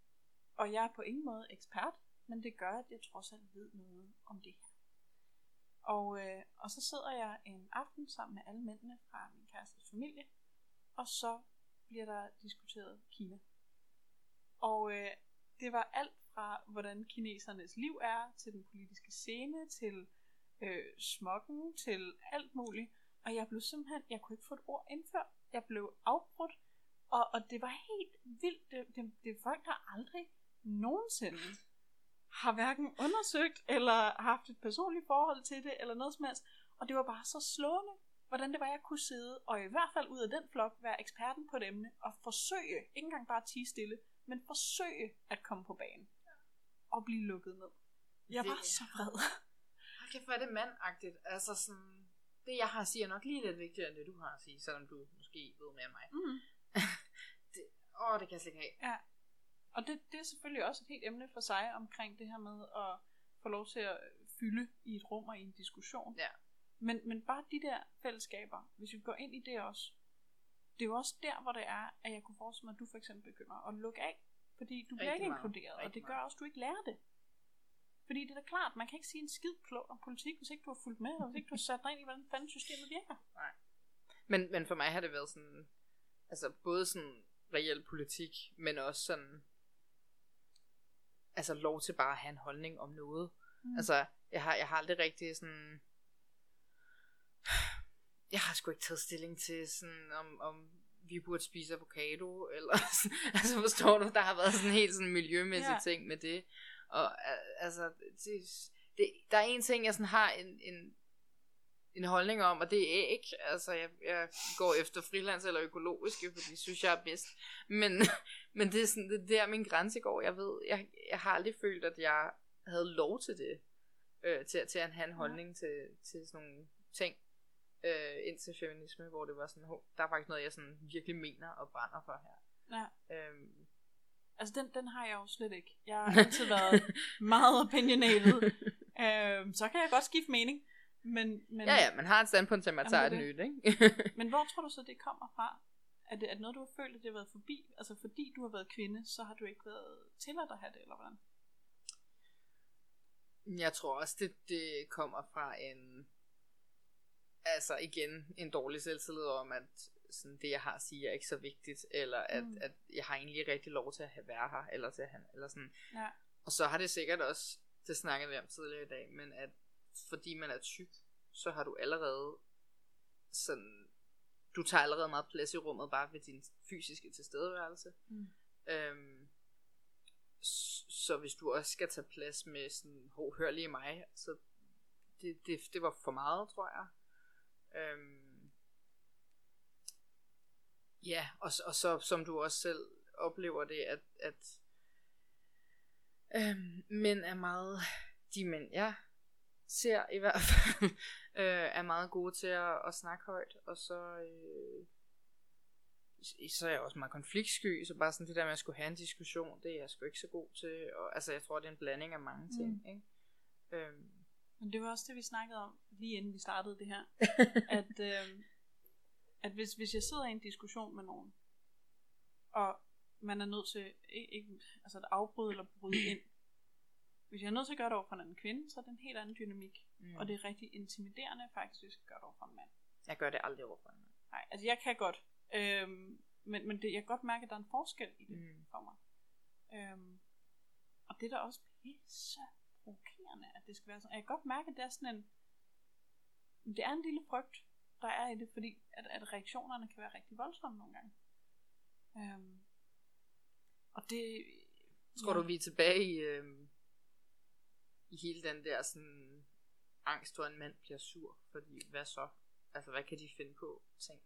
og jeg er på ingen måde ekspert, men det gør, at jeg trods alt ved noget om det her. Og, øh, og så sidder jeg en aften sammen med alle mændene fra min kærestes familie, og så bliver der diskuteret Kina. Og øh, det var alt fra, hvordan kinesernes liv er, til den politiske scene, til øh, smokken, til alt muligt. Og jeg blev simpelthen, jeg kunne ikke få et ord indført. Jeg blev afbrudt, og, og det var helt vildt. Det, det, det folk, der aldrig nogensinde har hverken undersøgt, eller haft et personligt forhold til det, eller noget som helst. Og det var bare så slående, hvordan det var, jeg kunne sidde, og i hvert fald ud af den flok, være eksperten på et emne, og forsøge, ikke engang bare tige stille, men forsøge at komme på banen. Og blive lukket ned. Jeg Det var så vred. Hold kæft, hvor er det mandagtigt. Altså sådan, det jeg har at sige er nok lige lidt vigtigere end det du har at sige, selvom du måske ved mere end mig. Mm. Det, åh, det kan jeg slet ikke have. Og det, det er selvfølgelig også et helt emne for sig omkring det her med at få lov til at fylde i et rum og i en diskussion. Ja. Men, men bare de der fællesskaber, hvis vi går ind i det også, det er jo også der, hvor det er, at jeg kunne forestille mig, at du for eksempel begynder at lukke af. Fordi du bliver ikke inkluderet, og det gør meget. også, at du ikke lærer det. Fordi det er da klart, man kan ikke sige en skid klog om politik, hvis ikke du har fulgt med, og hvis ikke du har sat dig ind i, hvordan fanden systemet virker. Men, men for mig har det været sådan, altså både sådan reel politik, men også sådan, altså lov til bare at have en holdning om noget. Mm. Altså, jeg har, jeg har aldrig rigtig sådan, jeg har sgu ikke taget stilling til sådan, om, om vi burde spise avocado, eller sådan, altså forstår du, der har været sådan helt sådan miljømæssig Ja. ting med det. Og altså, det, det, der er en ting, jeg sådan har en, en, en holdning om, og det er æg. Altså, jeg, jeg går efter frilands eller økologiske, fordi det synes jeg er bedst. Men, men det er sådan, det er der min grænse går. Jeg ved, jeg, jeg har aldrig følt, at jeg havde lov til det. Øh, til, til at have en holdning til, til sådan nogle ting. Øh, ind til feminisme, hvor det var sådan, "Hov, der er faktisk noget, jeg sådan virkelig mener og brænder for her. Ja. Øhm, Altså, den, den har jeg jo slet ikke. Jeg har altid været meget opinionated. øhm, så kan jeg godt skifte mening. Men, men, ja, ja, man har et standpunkt til, at man tager det nyt, ikke? men hvor tror du så, det kommer fra? Er det, det noget, du har følt, at det har været forbi? Altså, fordi du har været kvinde, så har du ikke været tilladt at have det, eller hvordan? Jeg tror også, det, det kommer fra en, altså igen, en dårlig selvtillid om, at sådan, det, jeg har at sige, er ikke så vigtigt, eller at, mm. at jeg har egentlig rigtig lov til at have, være her, eller til at han, eller sådan. Ja. Og så har det sikkert også, det snakkede vi om tidligere i dag, men at fordi man er tyk, så har du allerede sådan, du tager allerede meget plads i rummet, bare ved din fysiske tilstedeværelse. Mm. Øhm, så hvis du også skal tage plads med sådan hårdhørlige mig, så det, det, det var for meget, tror jeg. Øhm, ja, og, og så som du også selv oplever det, at, at øhm, mænd er meget, de mænd jeg ser i hvert fald, øh, er meget gode til at, at snakke højt, og så, øh, så er jeg også meget konfliktsky, så bare sådan det der med at skulle have en diskussion, det er jeg sgu ikke så god til. Og, altså, jeg tror, det er en blanding af mange ting, mm. ikke? Øhm. Men det var også det, vi snakkede om, lige inden vi startede det her. at, øh, at hvis, hvis jeg sidder i en diskussion med nogen, og man er nødt til ikke, ikke, altså at afbryde eller bryde ind. Hvis jeg er nødt til at gøre det over for en anden kvinde, så er det en helt anden dynamik. Mm. Og det er rigtig intimiderende faktisk, hvis jeg gør det over for en mand. Jeg gør det aldrig over for en mand. Nej, altså jeg kan godt. Øhm, men men det, jeg kan godt mærke, at der er en forskel i det mm. for mig. Øhm, og det er da også pisse provokerende, at det skal være sådan. Jeg kan godt mærke, at det er sådan en... Det er en lille frygt, der er i det, fordi at, at reaktionerne kan være rigtig voldsomme nogle gange. Øhm, og det... Tror ja. du, vi er tilbage i, øhm, i hele den der sådan angst at en mand bliver sur? Fordi hvad så? Altså, hvad kan de finde på ting?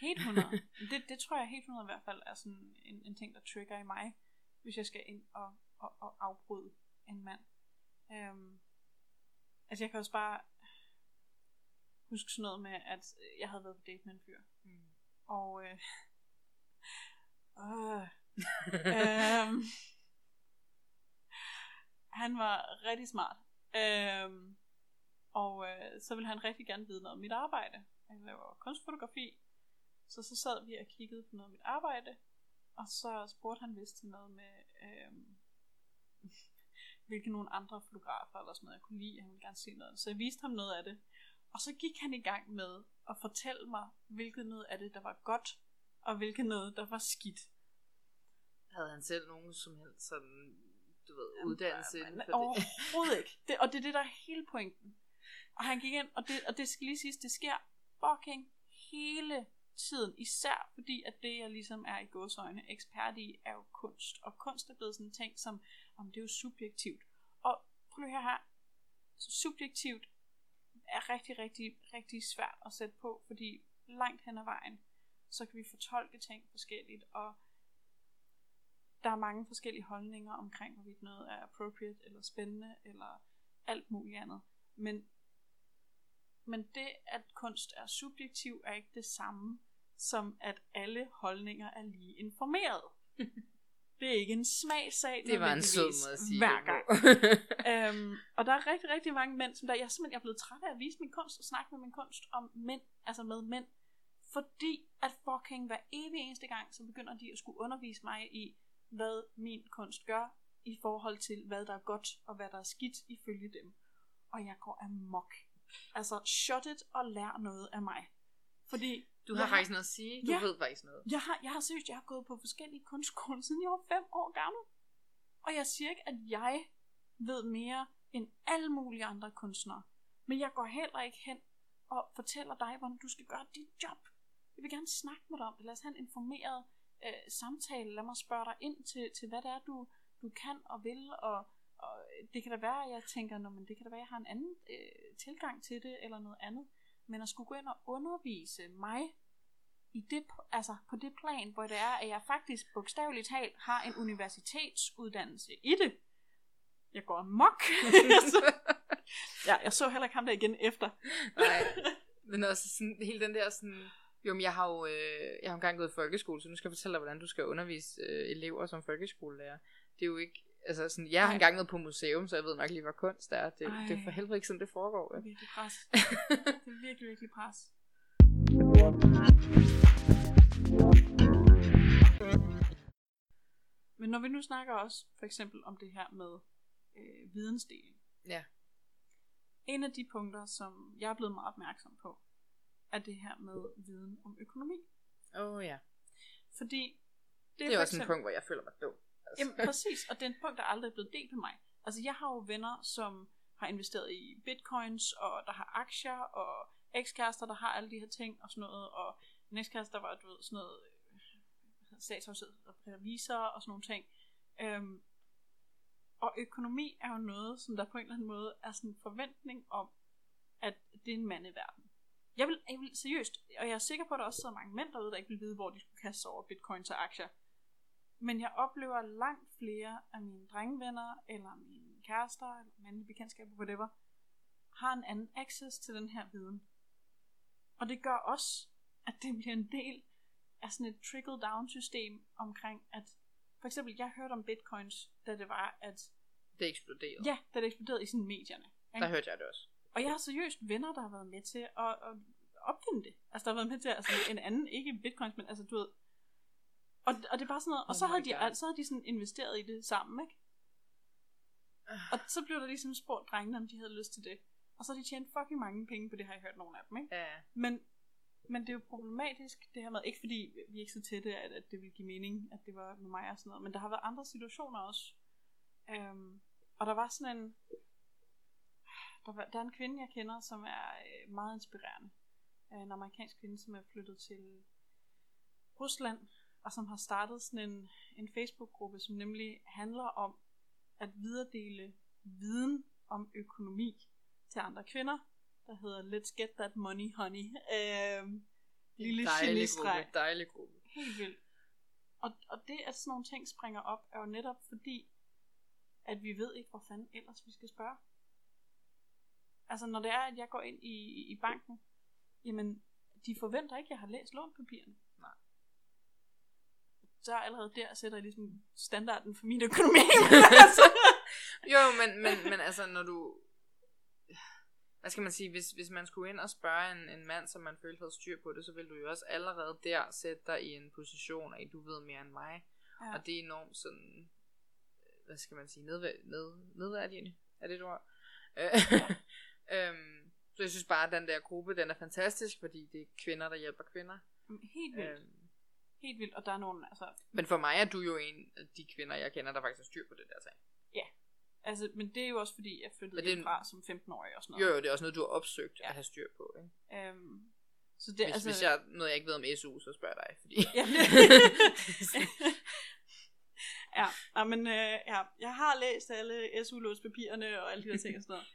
Helt 100. det, det tror jeg helt 100 i hvert fald er sådan en, en ting, der trigger i mig, hvis jeg skal ind og, og, og afbryde en mand. Øhm, altså jeg kan også bare huske sådan noget med, at jeg havde været på date med en fyr. Mm. Og øh, øh, øhm, han var rigtig smart. Øhm, og øh, så ville han rigtig gerne vide noget om mit arbejde. Jeg laver kunstfotografi. Så så sad vi og kiggede på noget af mit arbejde. Og så spurgte han vist til noget med, øhm, hvilke nogle andre fotografer eller sådan noget, jeg kunne lide. Han ville gerne se noget. Så jeg viste ham noget af det. Og så gik han i gang med at fortælle mig, hvilket noget af det, der var godt, og hvilket noget, der var skidt. Havde han selv nogen som helst sådan, du ved, uddannelse inden for Overhovedet ikke. Det, og det er det, der er hele pointen. Og han gik ind, og det, og det skal lige siges, det sker fucking hele tiden. Især fordi, at det, jeg ligesom er i godsøjne ekspert i, er jo kunst. Og kunst er blevet sådan en ting, som, om det er jo subjektivt. Og prøv lige her, subjektivt er rigtig, rigtig, rigtig svært at sætte på, fordi langt hen ad vejen, så kan vi fortolke ting forskelligt, og der er mange forskellige holdninger omkring, hvorvidt noget er appropriate, eller spændende, eller alt muligt andet. Men, men det, at kunst er subjektiv, er ikke det samme, som at alle holdninger er lige informeret. det er ikke en smagsag, det var en sød måde at sige hver gang. øhm, og der er rigtig, rigtig mange mænd, som der, jeg er simpelthen jeg er blevet træt af at vise min kunst og snakke med min kunst om mænd, altså med mænd, fordi at fucking hver evig eneste gang, så begynder de at skulle undervise mig i, hvad min kunst gør i forhold til, hvad der er godt og hvad der er skidt ifølge dem. Og jeg går amok. Altså, shut it og lær noget af mig. Fordi du har faktisk noget at sige. Du ja, ved faktisk noget. Jeg har, jeg har seriøst, jeg har gået på forskellige kunstskoler, siden jeg var fem år gammel. Og jeg siger ikke, at jeg ved mere end alle mulige andre kunstnere. Men jeg går heller ikke hen og fortæller dig, hvordan du skal gøre dit job. Jeg vil gerne snakke med dig om det. Lad os have en informeret øh, samtale. Lad mig spørge dig ind til, til hvad det er, du, du kan og vil. Og, og det kan da være, at jeg tænker, Nå, men det kan da være, at jeg har en anden øh, tilgang til det, eller noget andet. Men at skulle gå ind og undervise mig i det, altså på det plan, hvor det er, at jeg faktisk bogstaveligt talt har en universitetsuddannelse i det. Jeg går amok. ja, jeg så heller ikke ham der igen efter. Nej, men også sådan, hele den der sådan, jo, men jeg har jo øh, jeg har engang gået i folkeskole, så nu skal jeg fortælle dig, hvordan du skal undervise øh, elever som folkeskolelærer. Det er jo ikke, altså sådan, jeg har engang været på museum, så jeg ved nok lige, hvad kunst er. Det, det er for helvede ikke sådan, det foregår. Det er virkelig pres. det er virkelig, virkelig pres. Men når vi nu snakker også for eksempel om det her med øh, vidensdeling. Ja. En af de punkter, som jeg er blevet meget opmærksom på, er det her med viden om økonomi. Åh oh, ja. Fordi det er, det er også eksempel, en punkt, hvor jeg føler mig dum. Altså. Jamen præcis, og det er en punkt, der aldrig er blevet delt med mig. Altså jeg har jo venner, som har investeret i bitcoins, og der har aktier, og ekskærester, der har alle de her ting, og sådan noget, og en ekskæreste, der var, du ved, sådan noget øh, statshavshed og revisor og sådan nogle ting. Øhm, og økonomi er jo noget, som der på en eller anden måde er sådan en forventning om, at det er en mand i verden. Jeg vil, jeg vil seriøst, og jeg er sikker på, at der også sidder mange mænd derude, der ikke vil vide, hvor de skulle kaste sig over bitcoins og aktier. Men jeg oplever langt flere af mine drengevenner, eller mine kærester, eller mandlige bekendtskaber, whatever, har en anden access til den her viden. Og det gør også, at det bliver en del er sådan et trickle-down system omkring, at for eksempel, jeg hørte om bitcoins, da det var, at Det eksploderede. ja, da det eksploderede i sådan medierne. ikke? Der hørte jeg det også. Og jeg har seriøst venner, der har været med til at, at opfinde det. Altså, der har været med til, altså en anden, ikke bitcoins, men altså, du ved. Og, og det er bare sådan noget, og Oh så havde, de, God. så havde de sådan investeret i det sammen, ikke? Og så blev der ligesom spurgt drengene, om de havde lyst til det. Og så har de tjent fucking mange penge på det, har jeg hørt nogle af dem, ikke? Ja. Men, men det er jo problematisk, det her med, ikke fordi vi er ikke så tætte, at, at det vil give mening, at det var med mig og sådan noget, men der har været andre situationer også. Øhm, og der var sådan en, der, var, der er en kvinde, jeg kender, som er øh, meget inspirerende. Øh, En amerikansk kvinde, som er flyttet til Rusland, og som har startet sådan en, en Facebook-gruppe, som nemlig handler om at videredele viden om økonomi til andre kvinder, der hedder Let's Get That Money Honey. Øhm, lille dejlig genistreg. gruppe. Dejlig gruppe. Helt vildt. Og, og det, at sådan nogle ting springer op, er jo netop fordi, at vi ved ikke, hvor fanden ellers vi skal spørge. Altså, når det er, at jeg går ind i, i banken, jamen, de forventer ikke, at jeg har læst lånpapirerne. Nej. Så allerede der sætter jeg ligesom standarden for min økonomi. altså, Jo, men, men, men altså, når du... Hvad skal man sige? Hvis, hvis man skulle ind og spørge en, en mand, som man følte havde styr på det, så ville du jo også allerede der sætte dig i en position af, du ved mere end mig. ja. Og det er enormt sådan... øh, Hvad skal man sige? Nedvær, ned, nedværdigende. Er det et ord? Øh, øhm, så jeg synes bare, at den der gruppe, den er fantastisk, fordi det er kvinder, der hjælper kvinder. Helt vildt. Øhm, Helt vildt. Og der er nogle, altså, men for mig er du jo en af de kvinder, jeg kender, der faktisk har styr på det der ting. altså, men det er jo også fordi, jeg flyttede det hjemmefra som 15-årig og sådan Jo, noget. jo, det er også noget, du har opsøgt Ja. at have styr på. Ikke? Øhm, så det, Hvis, altså, hvis jeg noget, jeg ikke ved om SU, så spørger jeg dig. Fordi... Ja, ja, ja, men øh, ja, jeg har læst alle SU-låspapirerne og alle de der ting og sådan noget.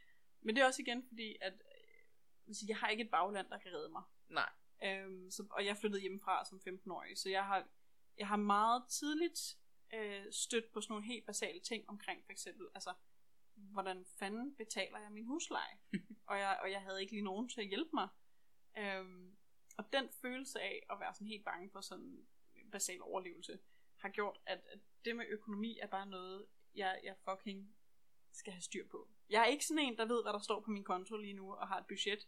Men det er også igen fordi, at øh, jeg har ikke et bagland, der kan redde mig. Nej. Øhm, så, og jeg flyttede hjemmefra som 15-årig, så jeg har, jeg har meget tidligt øh, stødt på sådan nogle helt basale ting omkring for eksempel, altså, hvordan fanden betaler jeg min husleje? og, jeg, og jeg havde ikke lige nogen til at hjælpe mig. Øhm, og den følelse af at være sådan helt bange for sådan en basal overlevelse, har gjort, at, at det med økonomi er bare noget, jeg, jeg fucking skal have styr på. Jeg er ikke sådan en, der ved, hvad der står på min konto lige nu, og har et budget.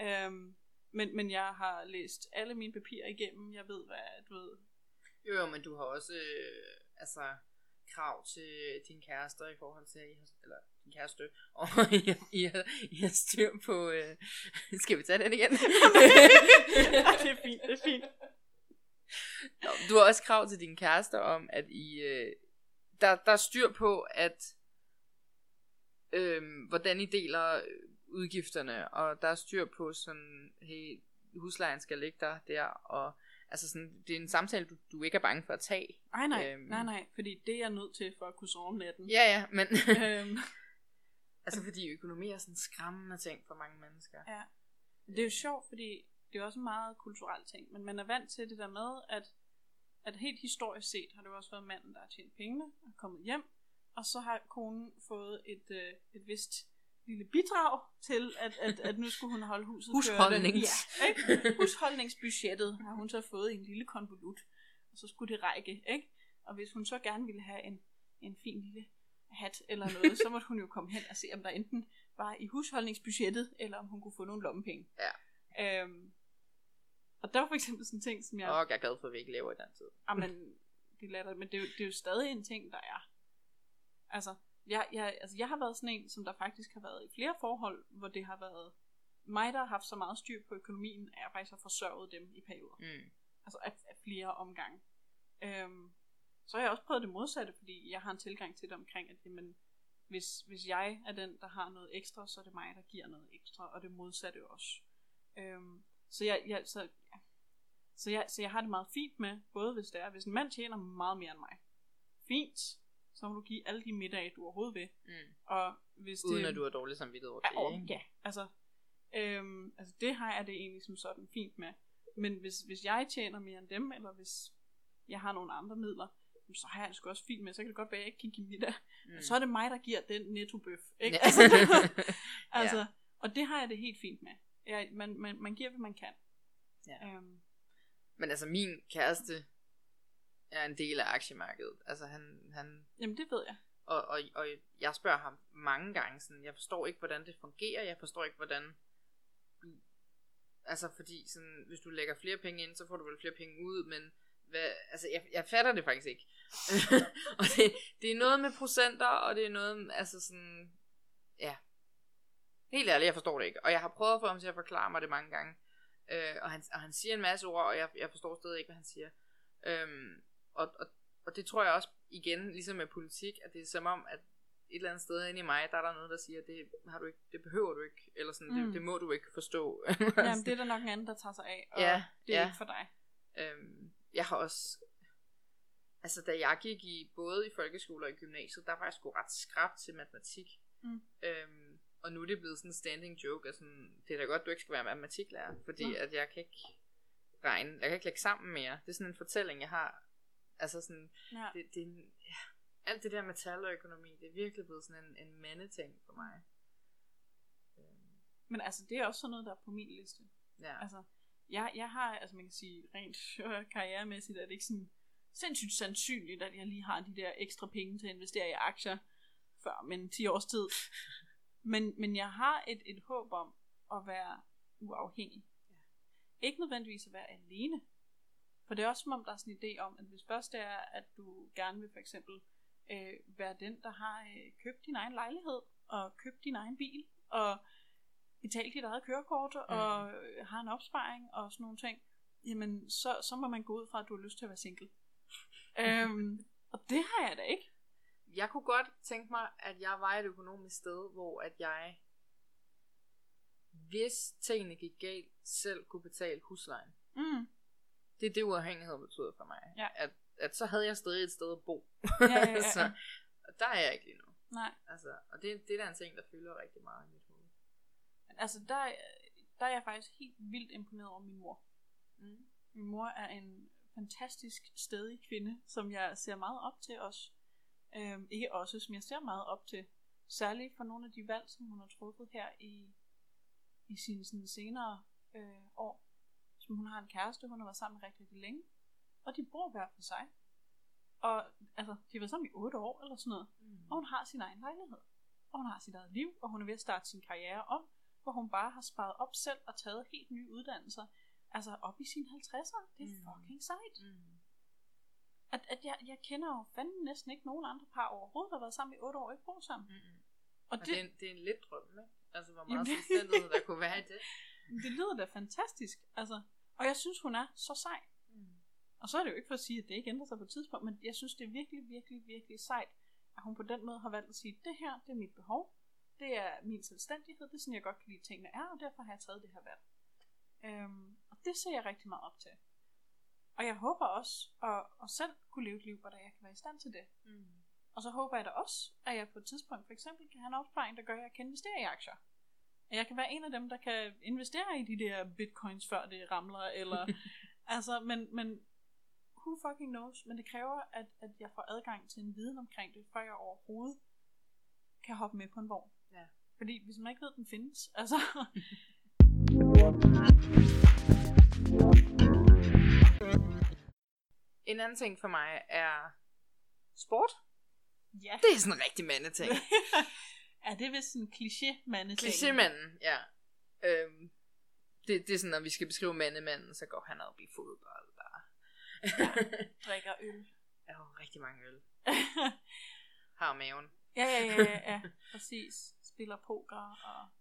Øhm, men, men jeg har læst alle mine papirer igennem. Jeg ved, hvad du ved. Jo, jo, men du har også øh, altså, krav til din kærester i forhold til, at I har, eller din kæreste, og I, har- I, har, I har styr på... Øh, skal vi tage den igen? det er fint, det er fint. Du har også krav til din kæreste om, at I... Øh, der, der er styr på, at... Øh, hvordan I deler øh, udgifterne, og der er styr på sådan, hey, huslejen skal ligge der, der, og altså sådan, det er en samtale, du, du ikke er bange for at tage. Nej, nej, Øhm. nej, nej, fordi det er jeg nødt til for at kunne sove om natten. Ja, ja, men... Øhm, altså fordi økonomi er sådan en skræmmende ting for mange mennesker. ja. Det er jo sjovt, fordi det er også en meget kulturel ting, men man er vant til det der med, at, at helt historisk set har det jo også været manden, der har tjent pengene og er kommet hjem, og så har konen fået et, øh, et vist lille bidrag til, at, at, at nu skulle hun holde huset Husholdnings. Ja, ikke? Husholdningsbudgettet har hun så fået i en lille konvolut, og så skulle det række, ikke? Og hvis hun så gerne ville have en, en fin lille hat eller noget, så måtte hun jo komme hen og se, om der enten var i husholdningsbudgettet, eller om hun kunne få nogle lommepenge. Ja. Øhm, og der var for eksempel sådan en ting, som jeg... Og jeg er glad for, at vi ikke lever i den tid. Jamen, det er latterligt, men det er, jo, det er jo stadig en ting, der er. Altså jeg, jeg, altså, jeg har været sådan en, som der faktisk har været i flere forhold, hvor det har været mig, der har haft så meget styr på økonomien, at jeg faktisk har forsørget dem i perioder. Mm. Altså af, af flere omgange. Øhm, så har jeg også prøvet det modsatte, fordi jeg har en tilgang til det omkring, at jamen, hvis, hvis jeg er den, der har noget ekstra, så er det mig, der giver noget ekstra, og det modsatte også. Øhm, så, jeg, jeg, så, ja. så, jeg, så jeg har det meget fint med, både hvis det er, hvis en mand tjener meget mere end mig, fint, så må du give alle de middage, du overhovedet vil. Mm. Og hvis Uden det, at du har dårlig samvittighed over Ja, det, ikke? ja, altså, øhm, altså det har jeg det egentlig som sådan fint med. Men hvis, hvis jeg tjener mere end dem, eller hvis jeg har nogle andre midler, så har jeg det sgu også fint med. Så kan det godt være, at jeg ikke kan give middag. Mm. Så er det mig, der giver den nettobøf. Ikke? Ja. Altså, altså, Og det har jeg det helt fint med. Ja, man, man, man giver, hvad man kan. Ja. Øhm, Men altså, min kæreste er en del af aktiemarkedet. Altså, han, han Jamen, det ved jeg. og, og, og jeg spørger ham mange gange sådan, jeg forstår ikke, hvordan det fungerer, jeg forstår ikke, hvordan altså fordi sådan, hvis du lægger flere penge ind, så får du vel flere penge ud, men hvad, altså jeg, jeg fatter det faktisk ikke. og det, det er noget med procenter, og det er noget, altså sådan, ja. Helt ærligt, jeg forstår det ikke. Og jeg har prøvet at få ham til at forklare mig det mange gange. Øh, og, han, og han siger en masse ord, og jeg, jeg forstår stadig ikke, hvad han siger. Øhm, og, og, og det tror jeg også igen, ligesom med politik, at det er som om, at et eller andet sted inde i mig, der er der noget, der siger, det har du ikke, det behøver du ikke, eller sådan, mm. Det, det må du ikke forstå. Jamen, det er der nok en anden, der tager sig af, og Ja, det er ja. ikke for dig. Øhm, jeg har også... Altså, da jeg gik i både i folkeskole og i gymnasiet, der var jeg sgu ret skrab til matematik. Mm. Øhm, og nu er det blevet sådan en standing joke, at sådan, det er da godt, du ikke skal være matematiklærer, fordi Mm. at jeg kan ikke regne, jeg kan ikke lægge sammen mere. Det er sådan en fortælling, jeg har. Altså sådan, Ja. det, det ja, alt det der med tal og økonomi, det er virkelig blevet sådan en, en mandeting for mig. Øhm, Men altså, det er også sådan noget, der er på min liste. ja. Altså, jeg, jeg har, altså man kan sige, rent karrieremæssigt, er det ikke sådan sindssygt sandsynligt, at jeg lige har de der ekstra penge til at investere i aktier før, men 10 års tid. Men, men jeg har et, et håb om at være uafhængig. Ikke nødvendigvis at være alene. For det er også som om, der er sådan en idé om, at hvis først det er, at du gerne vil for eksempel øh, være den, der har øh, købt din egen lejlighed, og købt din egen bil, og betalt dit eget kørekort, mm. og øh, har en opsparing, og sådan nogle ting, jamen så, så må man gå ud fra, at du har lyst til at være single. øhm, og det har jeg da ikke. Jeg kunne godt tænke mig, at jeg var et økonomisk sted, hvor at jeg, hvis tingene gik galt, selv kunne betale huslejen. Mm. Det er det, uafhængighed betyder for mig. Ja. At, at så havde jeg stadig et sted at bo. Ja, ja, ja, så, og der er jeg ikke lige nu. Nej, Altså, og det, det er da en ting, der fylder rigtig meget i mit hoved. altså der, der er jeg faktisk helt vildt imponeret over min mor. Mm. Min mor er en fantastisk stedig kvinde, som jeg ser meget op til også. Øhm, ikke også, som jeg ser meget op til. Særligt for nogle af de valg, som hun har truffet her i, i sine sådan, senere øh, år. Som hun har en kæreste, hun har været sammen med rigtig, rigtig længe. Og de bor hver for sig. Og altså, de har været sammen i 8 år eller sådan noget. Mm. Og hun har sin egen lejlighed. Og hun har sit eget liv, og hun er ved at starte sin karriere om, hvor hun bare har sparet op selv og taget helt nye uddannelser. Altså op i sine 50'ere. Det er Mm. fucking sejt. Mm. At, at jeg, jeg kender jo fandme næsten ikke nogen andre par overhovedet, der har været sammen i 8 år og ikke bor sammen. Mm. Og Og det, det, er en, det er en lidt drøm, ikke? Altså, hvor meget selvstændighed der kunne være i det. det lyder da fantastisk. Altså, og jeg synes, hun er så sej. Mm. Og så er det jo ikke for at sige, at det ikke ændrer sig på et tidspunkt, men jeg synes, det er virkelig, virkelig, virkelig sejt, at hun på den måde har valgt at sige, det her, det er mit behov. Det er min selvstændighed. Det er sådan, jeg godt kan lide, tingene er, og derfor har jeg taget det her valg. Øhm, og det ser jeg rigtig meget op til. Og jeg håber også at, at selv kunne leve et liv, hvor jeg kan være i stand til det. Mm. Og så håber jeg da også, at jeg på et tidspunkt for eksempel kan have en opsparing, der gør, at jeg kan investere i aktier. At jeg kan være en af dem, der kan investere i de der bitcoins, før det ramler, eller... altså, men, men who fucking knows? Men det kræver, at, at jeg får adgang til en viden omkring det, før jeg overhovedet kan hoppe med på en vogn. Ja. Fordi hvis man ikke ved, at den findes, altså... En anden ting for mig er sport. ja. Det er sådan en rigtig mandeting. er det vist sådan en kliché mande Klichémanden, ja. Øhm, det, det er sådan, når vi skal beskrive mandemanden, så går han op i fodbold. Og... Drikker øl. Har rigtig mange øl. Har maven. Ja, ja, ja, ja, ja. præcis. Spiller poker, og Ja.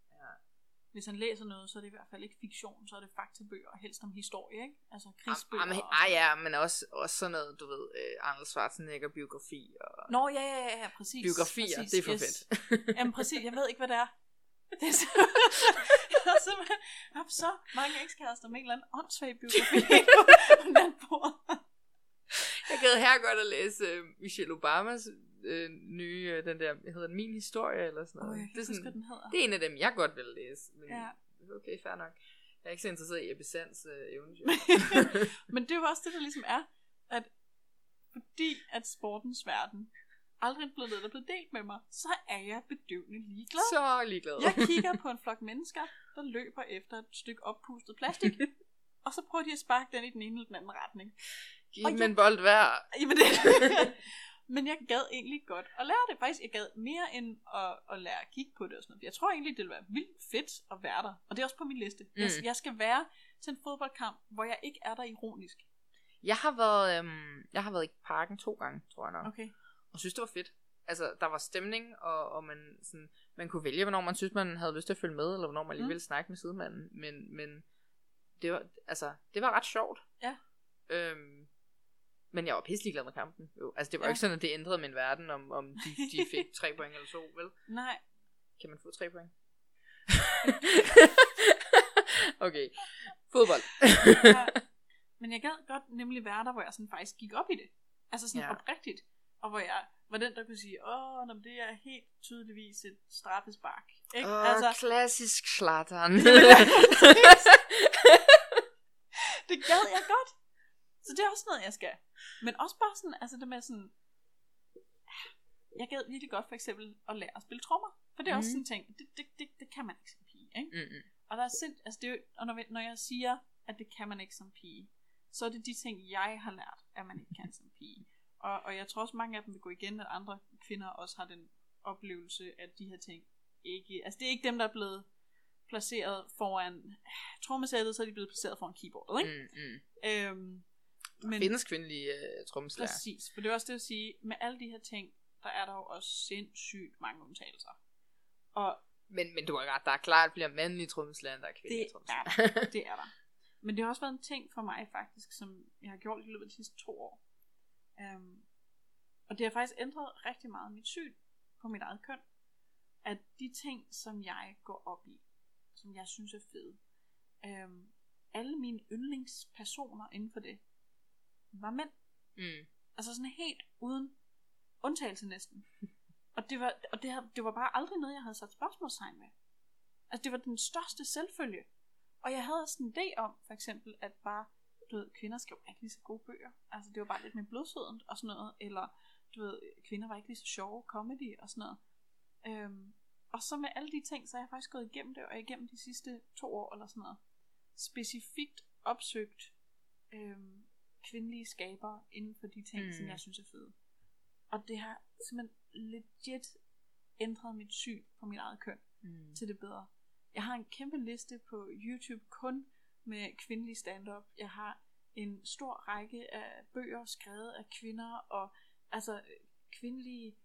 Hvis han læser noget, så er det i hvert fald ikke fiktion, så er det faktabøger, helst om historie, ikke? Altså krigsbøger. am, og- ah, ja, men også, også sådan noget, du ved, øh, Arnold Schwarzenegger biografi og Nå, ja, ja, ja, præcis. biografier, præcis, det er for yes. fedt. Jamen præcis, jeg ved ikke, hvad det er. Det er så... jeg har simpelthen haft så mange ekskærester med en eller anden åndssvag biografi på natbordet. Jeg gad her godt at læse øh, Michelle Obamas øh, nye, øh, den der, hvad hedder den, Min Historie, eller sådan noget. jeg kan det, er ikke huske, sådan, den hedder. det er en af dem, jeg godt vil læse. Men Ja. okay, fair nok. Jeg er ikke så interesseret i Ebbe Sands øh, eventyr. Men det er jo også det, der ligesom er, at fordi at sportens verden aldrig er blevet noget, der er blevet delt med mig, så er jeg bedøvende ligeglad. så ligeglad. Jeg kigger på en flok mennesker, der løber efter et stykke oppustet plastik, og så prøver de at sparke den i den ene eller den anden retning. Giv dem jeg- en bold hver. Jamen det. Men jeg gad egentlig godt at lære det. Faktisk, jeg gad mere end at, at lære at kigge på det og sådan noget. Jeg tror egentlig, det ville være vildt fedt at være der. Og det er også på min liste. Mm. Jeg, jeg skal være til en fodboldkamp, hvor jeg ikke er der ironisk. Jeg har været, øhm, jeg har været i parken to gange, tror jeg nok. Okay. Og synes, det var fedt. Altså, der var stemning, og, og man, sådan, man kunne vælge, hvornår man synes, man havde lyst til at følge med, eller hvornår man lige Mm. ville snakke med sidemanden. Men, men det, var, altså, det var ret sjovt. Ja. Øhm, men jeg var pisselig glad med kampen. Jo. Altså, det var Ja. ikke sådan, at det ændrede min verden, om, om de, de fik tre point eller to, vel? Nej. Kan man få tre point? okay. Fodbold. Ja. Men jeg gad godt nemlig være der, hvor jeg sådan faktisk gik op i det. Altså sådan ja. Oprigtigt. Og hvor jeg var den, der kunne sige, åh, nå, det er helt tydeligvis et straffespark. Ikke? Åh, altså, klassisk slatteren. det gad jeg godt. Så det er også noget, jeg skal. Men også bare sådan, altså det med sådan, jeg gad virkelig godt for eksempel at lære at spille trommer. For det er mm. også Mhm. sådan en ting, det, det, det, det kan man ikke som pige. Ikke? Mm-mm. Og der er sind, altså det er og når, når jeg siger, at det kan man ikke som pige, så er det de ting, jeg har lært, at man ikke kan som pige. Og, og jeg tror også, mange af dem vil gå igen, at andre kvinder også har den oplevelse, at de her ting ikke... Altså det er ikke dem, der er blevet placeret foran trommesættet, så er de blevet placeret foran keyboardet, ikke? Mm, mm. Øhm, men Findes kvindelige uh, trommeslager. præcis, for det er også det at sige, med alle de her ting, der er der jo også sindssygt mange undtagelser. Og Men, men du har ret, der er klart flere mandlige trommeslager, end der er kvindelige Det trommeslager. det er der. Men det har også været en ting for mig faktisk, som jeg har gjort i løbet af de sidste to år. Um, og det har faktisk ændret rigtig meget mit syn på mit eget køn. At de ting, som jeg går op i, som jeg synes er fede, um, alle mine yndlingspersoner inden for det, var mænd. mm. Altså sådan helt uden undtagelse næsten. Og det var, og det, har, det var bare aldrig noget, jeg havde sat spørgsmålstegn med. Altså det var den største selvfølge. Og jeg havde sådan en idé om, for eksempel, at bare, du ved, kvinder skrev ikke lige så gode bøger. Altså det var bare lidt mere blodsødent og sådan noget. Eller, du ved, kvinder var ikke lige så sjove comedy og sådan noget. Øhm, og så med alle de ting, så har jeg faktisk gået igennem det, og igennem de sidste to år eller sådan noget, specifikt opsøgt øhm, kvindelige skabere inden for de ting, mm. som jeg synes er fede. Og det har simpelthen legit ændret mit syn på mit eget køn Mm. til det bedre. Jeg har en kæmpe liste på YouTube kun med kvindelig stand-up. Jeg har en stor række af bøger skrevet af kvinder og altså kvindelige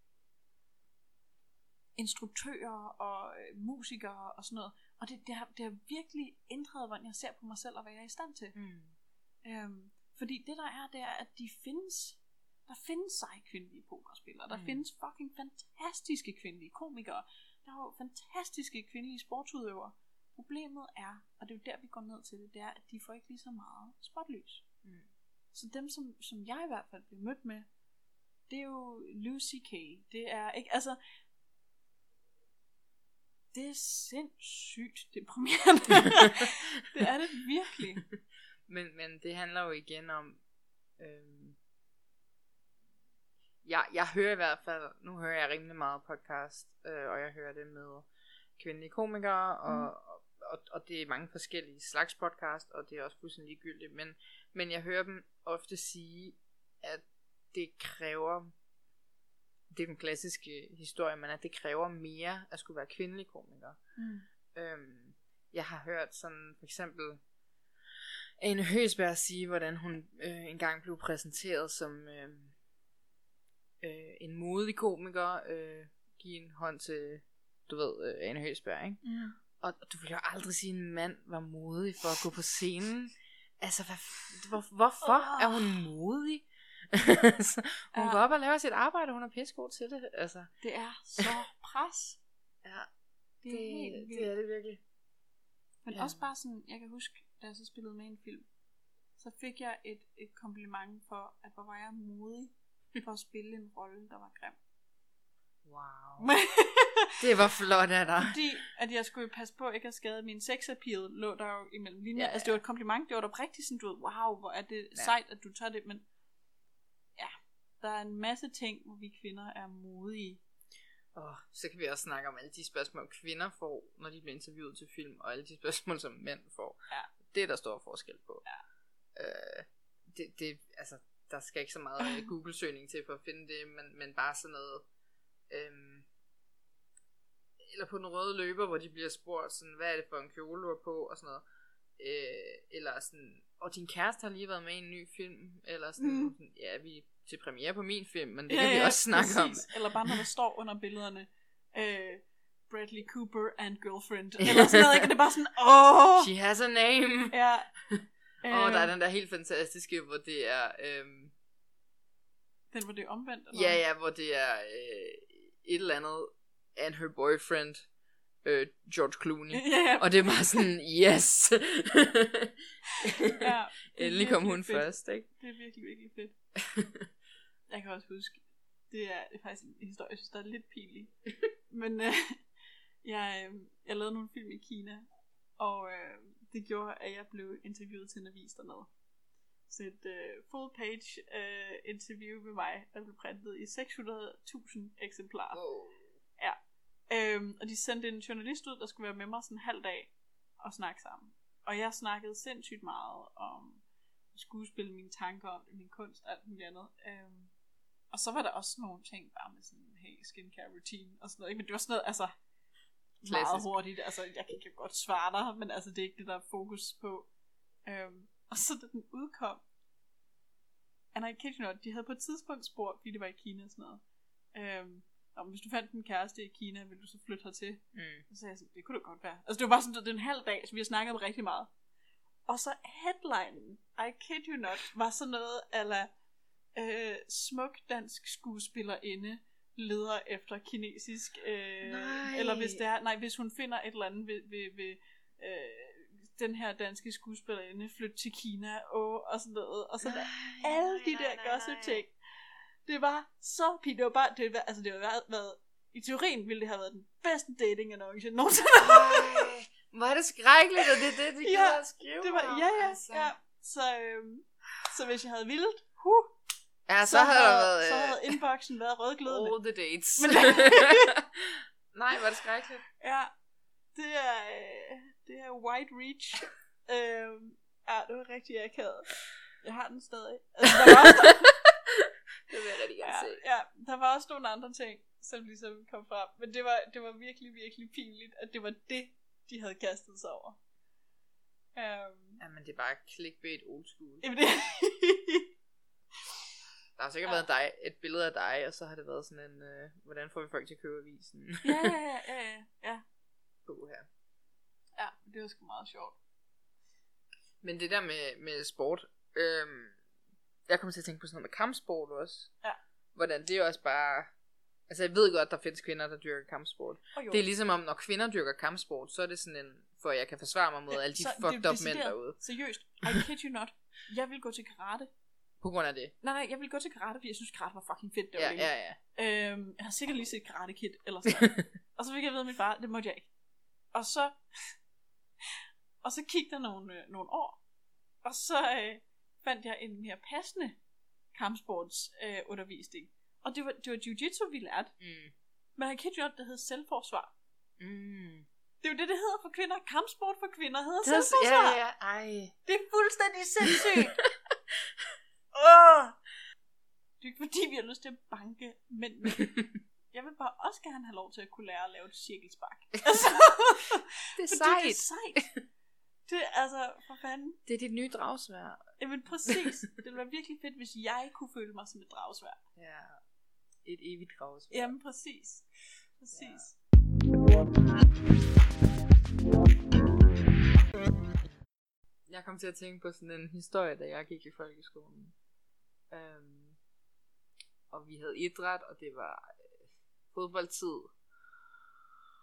instruktører og øh, musikere og sådan noget. Og det, det, har, det har virkelig ændret, hvordan jeg ser på mig selv og hvad jeg er i stand til. Mm. Øhm, fordi det der er, det er, at de findes, der findes seje kvindelige pokerspillere, der mm. Findes fucking fantastiske kvindelige komikere, der er jo fantastiske kvindelige sportsudøvere. Problemet er, og det er jo der, vi går ned til det, det er, at de får ikke lige så meget spotlys. Mm. Så dem, som, som jeg i hvert fald bliver mødt med, det er jo Lucy K. Det er ikke, altså, det er sindssygt deprimerende. det er det virkelig. Men, men det handler jo igen om, øhm, jeg, jeg hører i hvert fald, nu hører jeg rimelig meget podcast, øh, og jeg hører det med kvindelige komikere, og, Mm. og, og, og det er mange forskellige slags podcast, og det er også fuldstændig ligegyldigt, men, men jeg hører dem ofte sige, at det kræver, det er den klassiske historie, men at det kræver mere at skulle være kvindelig komiker. Mm. Øhm, jeg har hørt sådan for eksempel Ane Høsberg sige, hvordan hun øh, engang blev præsenteret som øh, øh, en modig komiker. Øh, give en hånd til, du ved, øh, Ane Høsberg, ikke? Mm. Og, og du ville jo aldrig sige, at en mand var modig for at gå på scenen. Altså, hvad, hvor, hvorfor Åh. er hun modig? Hun Ja. går op og laver sit arbejde, hun er pissegod til det. Altså, Det er så pres. ja, Det er det, det, er det virkelig. Men Ja. også bare sådan, jeg kan huske, da jeg så spillede med i en film, så fik jeg et, et kompliment for, at hvor var jeg modig for at spille en rolle, der var grim. Wow. Det var flot af dig. Fordi at jeg skulle passe på ikke at skade min sexappeal, lå der jo imellem linjer. Ja, Ja. Altså det var et kompliment, det var da rigtig sådan, du ved, wow, hvor er det Ja. ja. sejt, at du tager det, men ja, der er en masse ting, hvor vi kvinder er modige. Oh, så kan vi også snakke om alle de spørgsmål, kvinder får, når de bliver interviewet til film, og alle de spørgsmål, som mænd får. Ja. Det er der stor forskel på. Ja. Øh, det, det, altså, der skal ikke så meget Google-søgning til for at finde det, men, men bare sådan noget... Øhm, eller på den røde løber, hvor de bliver spurgt, sådan, hvad er det for en kjole, du har på, og sådan noget. Øh, eller sådan, og din kæreste har lige været med i en ny film, eller sådan, Mm. ja, vi er til premiere på min film, men det ja, kan vi også snakke præcis. om. Eller bare når der står under billederne, øh, Bradley Cooper and girlfriend. Eller sådan noget, ikke? Det er bare sådan, åh! She has a name. Ja. Og der er Øh, den der helt fantastiske, hvor det er, øhm, Den, hvor det er omvendt? Eller? ja ja, hvor det er øh, et eller andet, and her boyfriend, øh, George Clooney. ja, ja. Og det er bare sådan, yes! ja. Endelig kom hun fedt. først, ikke? Det er virkelig, virkelig fedt. Jeg kan også huske, det er, det er faktisk en historie, jeg synes, der er lidt pinlig. Men øh, jeg, øh, jeg lavede nogle film i Kina, og øh, det gjorde, at jeg blev interviewet til en avis dernede. Så et øh, full page øh, interview med mig, der blev printet i 600.000 eksemplarer. Oh. Øhm, og de sendte en journalist ud, der skulle være med mig sådan en halv dag og snakke sammen. Og jeg snakkede sindssygt meget om skuespil, mine tanker om det, min kunst og alt muligt andet. Øhm, og så var der også nogle ting bare med sådan, hey, skincare routine og sådan noget. ikke? Men det var sådan noget, altså, meget Klassisk. hurtigt. Altså, jeg kan ikke godt svare dig, men altså, det er ikke det, der er fokus på. Øhm, og så da den udkom, and I kid you not, de havde på et tidspunkt spurgt, fordi det var i Kina og sådan noget. Øhm, om hvis du fandt en kæreste i Kina, vil du så flytte hertil? Mm. Så sagde jeg sådan, det kunne det godt være. Altså det var bare sådan, det var en halv dag, så vi har snakket om rigtig meget. Og så headlinen, I kid you not, var sådan noget, eller øh, smuk dansk skuespillerinde leder efter kinesisk, øh, Nej. eller hvis det er, nej, hvis hun finder et eller andet ved, ved, ved øh, den her danske skuespillerinde flytte til Kina, og, og sådan noget, og så der, alle de der gossip ting. Det var så pinligt. Det var bare, det var, altså det var været, været, i teorien ville det have været den bedste dating annonce nogensinde. Hvor er det skrækkeligt, og det er det, de Ja, gider at skrive Det var, ja, ja, altså. ja. Så, øhm, så hvis jeg havde vildt, huh, Ja, så, så havde været så øh, havde inboxen været rødglødende. all the dates. Men- Nej, er det skrækkeligt. Ja, det er, øh, det er white reach. øhm, ja, det var rigtig akavet. Jeg har den stadig. Altså, der var også, Det vil jeg rigtig gerne ja, se. ja, der var også nogle andre ting, som ligesom kom frem. Men det var, det var virkelig, virkelig pinligt, at det var det, de havde kastet sig over. Um, Jamen, det er bare clickbait old school. jamen det, Der har sikkert Ja. været dig, et billede af dig, og så har det været sådan en, øh, hvordan får vi folk til at købe avisen? ja, ja, ja, ja, ja. På her. Ja, det var sgu meget sjovt. Men det der med, med sport, øhm, jeg kommer til at tænke på sådan noget med kampsport også. Ja. Hvordan det er også bare... Altså jeg ved godt, der findes kvinder, der dyrker kampsport. Jo, Det er ligesom om, når kvinder dyrker kampsport, så er det sådan en, for at jeg kan forsvare mig mod Ja, alle de fucked up mænd derude. seriøst, I kid you not. Jeg vil gå til karate. På grund af det. Nej, nej, jeg vil gå til karate, fordi jeg synes, karate var fucking fedt. Det var Ja, ja, ja. Øhm, jeg har sikkert lige set Karate Kid eller sådan. Og så fik jeg vide af min far, det måtte jeg ikke. Og så, og så gik der nogle, øh, nogle år, og så øh, fandt jeg en mere passende kampsports øh, undervisning. Og det var, det var jiu-jitsu, vi lærte. Mm. Men jeg kigge det hed selvforsvar. Mm. Det er jo det, det hedder for kvinder. Kampsport for kvinder hedder Det selvforsvar. ja, ja. Ej. Det er fuldstændig sindssygt. Åh! Det er ikke fordi, vi har lyst til at banke mænd. men Jeg vil bare også gerne have lov til at kunne lære at lave et cirkelspark. Altså, Det er fordi Det er sejt. sejt. Det er altså, for fanden. Det er dit nye dragsvær. Jamen præcis. Det ville være virkelig fedt, hvis jeg kunne føle mig som et dragsvær. Ja. Et evigt dragsvær. Jamen præcis. Præcis. Jeg kom til at tænke på sådan en historie, da jeg gik i folkeskolen. Øhm, og vi havde idræt, og det var øh, fodboldtid.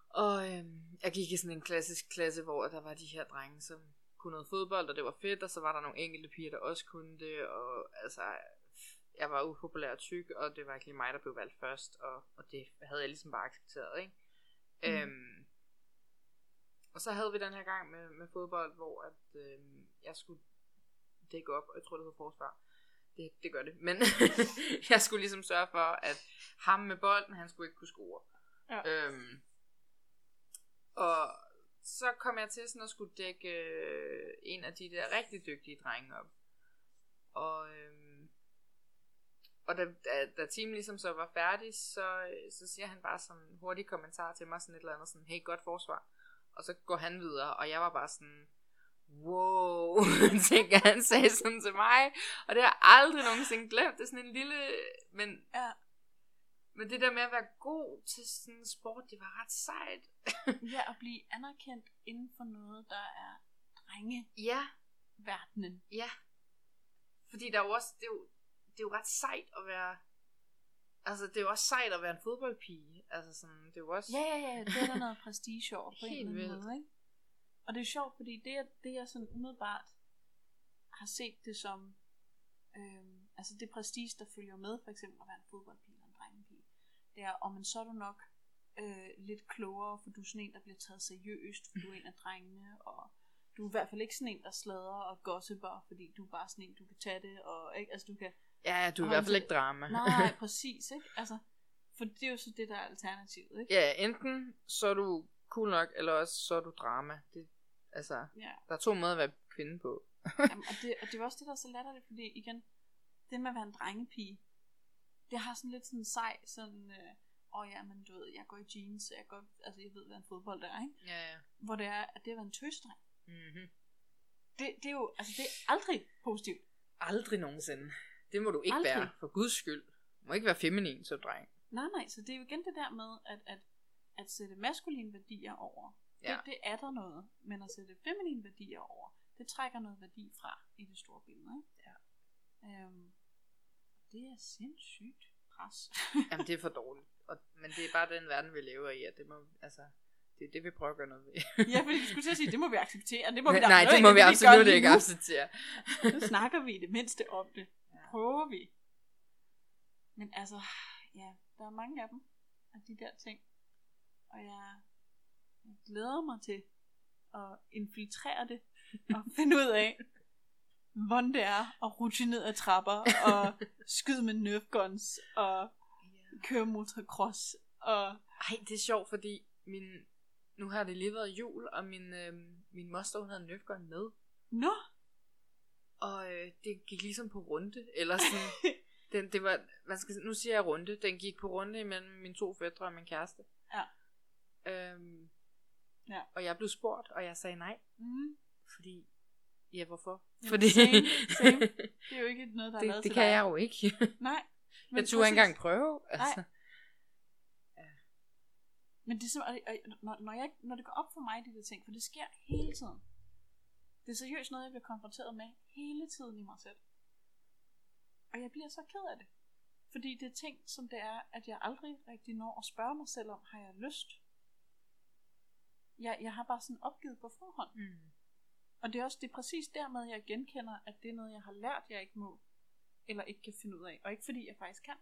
Og øhm, jeg gik i sådan en klassisk klasse, hvor der var de her drenge, som kunne noget fodbold, og det var fedt, og så var der nogle enkelte piger, der også kunne det, og altså, jeg var upopulær og tyk, og det var ikke lige mig, der blev valgt først, og, og det havde jeg ligesom bare accepteret, ikke? Mm. Øhm, og så havde vi den her gang med, med fodbold, hvor at, øhm, jeg skulle dække op, og jeg tror, det hedder forsvar. Det, det gør det. Men jeg skulle ligesom sørge for, at ham med bolden, han skulle ikke kunne score. Ja. Øhm, og så kom jeg til sådan at skulle dække øh, en af de der rigtig dygtige drenge op. Og, øh, og da, da, da teamet ligesom så var færdig, så, øh, så siger han bare sådan en hurtig kommentar til mig, sådan et eller andet sådan, hey, godt forsvar. Og så går han videre, og jeg var bare sådan, wow, tænker han sagde sådan til mig. Og det har jeg aldrig nogensinde glemt. Det er sådan en lille, men, Ja. men det der med at være god til sådan en sport, det var ret sejt. Ja, at blive anerkendt inden for noget, der er Ja, drengeverdenen. ja. Fordi der er jo også, det er jo, det er jo ret sejt at være, altså det er jo også sejt at være en fodboldpige. Altså sådan, det er jo også, Ja, ja, ja, det er der noget prestige over på en eller anden måde, ikke? Og det er sjovt, fordi det, er, det jeg sådan umiddelbart har set det som, øhm, altså det prestige, der følger med, for eksempel at være en fodboldpige eller en drengepige, det er, om man så er du nok øh, lidt klogere, for du er sådan en, der bliver taget seriøst, for du er en af drengene, og du er i hvert fald ikke sådan en, der sladrer og gossiper, fordi du er bare sådan en, du kan tage det, og ikke, altså du kan ja, du er i hvert fald ikke drama. Nej, præcis, ikke? Altså, for det er jo så det, der er alternativet, ikke? ja, enten så er du cool nok, eller også så er du drama. Det, altså, Ja. der er to måder at være kvinde på. Jamen, og, det, og det var også det, der er så latterligt, fordi igen, det med at være en drengepige, det har sådan lidt sådan en sej, sådan, øh, åh ja, men du ved, jeg går i jeans, jeg går, altså jeg ved, hvad en fodbold er, ikke? Ja, ja. Hvor det er, at det at være en tøsdreng, Mm-hmm. det, det er jo, altså det er aldrig positivt. Aldrig nogensinde. Det må du ikke Aldrig. være, for guds skyld. Du må ikke være feminin som dreng. Nej, nej, så det er jo igen det der med, at, at, at sætte maskuline værdier over, Ja. det, det er der noget, men at sætte feminine værdier over, det trækker noget værdi fra i det store billede, ikke? Ja. Øhm, det er sindssygt pres. Jamen, det er for dårligt. Og, men det er bare den verden, vi lever i, og det må, altså, det er det, vi prøver at gøre noget ved. ja, fordi du skulle til at sige, det må vi acceptere. Det må vi da Nej, det må vi absolut ikke acceptere. Nu snakker vi i det mindste om det. Prøver vi. Men altså, ja, der er mange af dem, af de der ting. Og jeg, glæder mig til at infiltrere det, og finde ud af, hvordan det er at rutsche ned ad trapper, og skyde med nerf guns, og køre motocross, og Ej, det er sjovt, fordi min, nu har det lige været jul, og min, øh, min moster, hun havde Nerfgun med. nå, Og øh, det gik ligesom på runde, eller sådan, den, det var, hvad skal, nu siger jeg runde, den gik på runde imellem mine to fædre og min kæreste. Ja. Øhm, Ja. Og jeg blev spurgt, og jeg sagde nej, mm, fordi, ja hvorfor? Jamen, fordi, same, same. det er jo ikke noget, der er det, lavet det kan dig. jeg jo ikke. Nej. jeg turde ikke engang prøve. Altså. Men det er simpelthen, når, når, jeg, når det går op for mig, de der ting, for det sker hele tiden. Det er seriøst noget, jeg bliver konfronteret med hele tiden i mig selv. Og jeg bliver så ked af det. Fordi det er ting, som det er, at jeg aldrig rigtig når at spørge mig selv om, har jeg lyst? Jeg, jeg har bare sådan opgivet på forhånd. Mm. Og det er også det er præcis dermed, jeg genkender, at det er noget, jeg har lært, jeg ikke må, eller ikke kan finde ud af. Og ikke fordi jeg faktisk kan.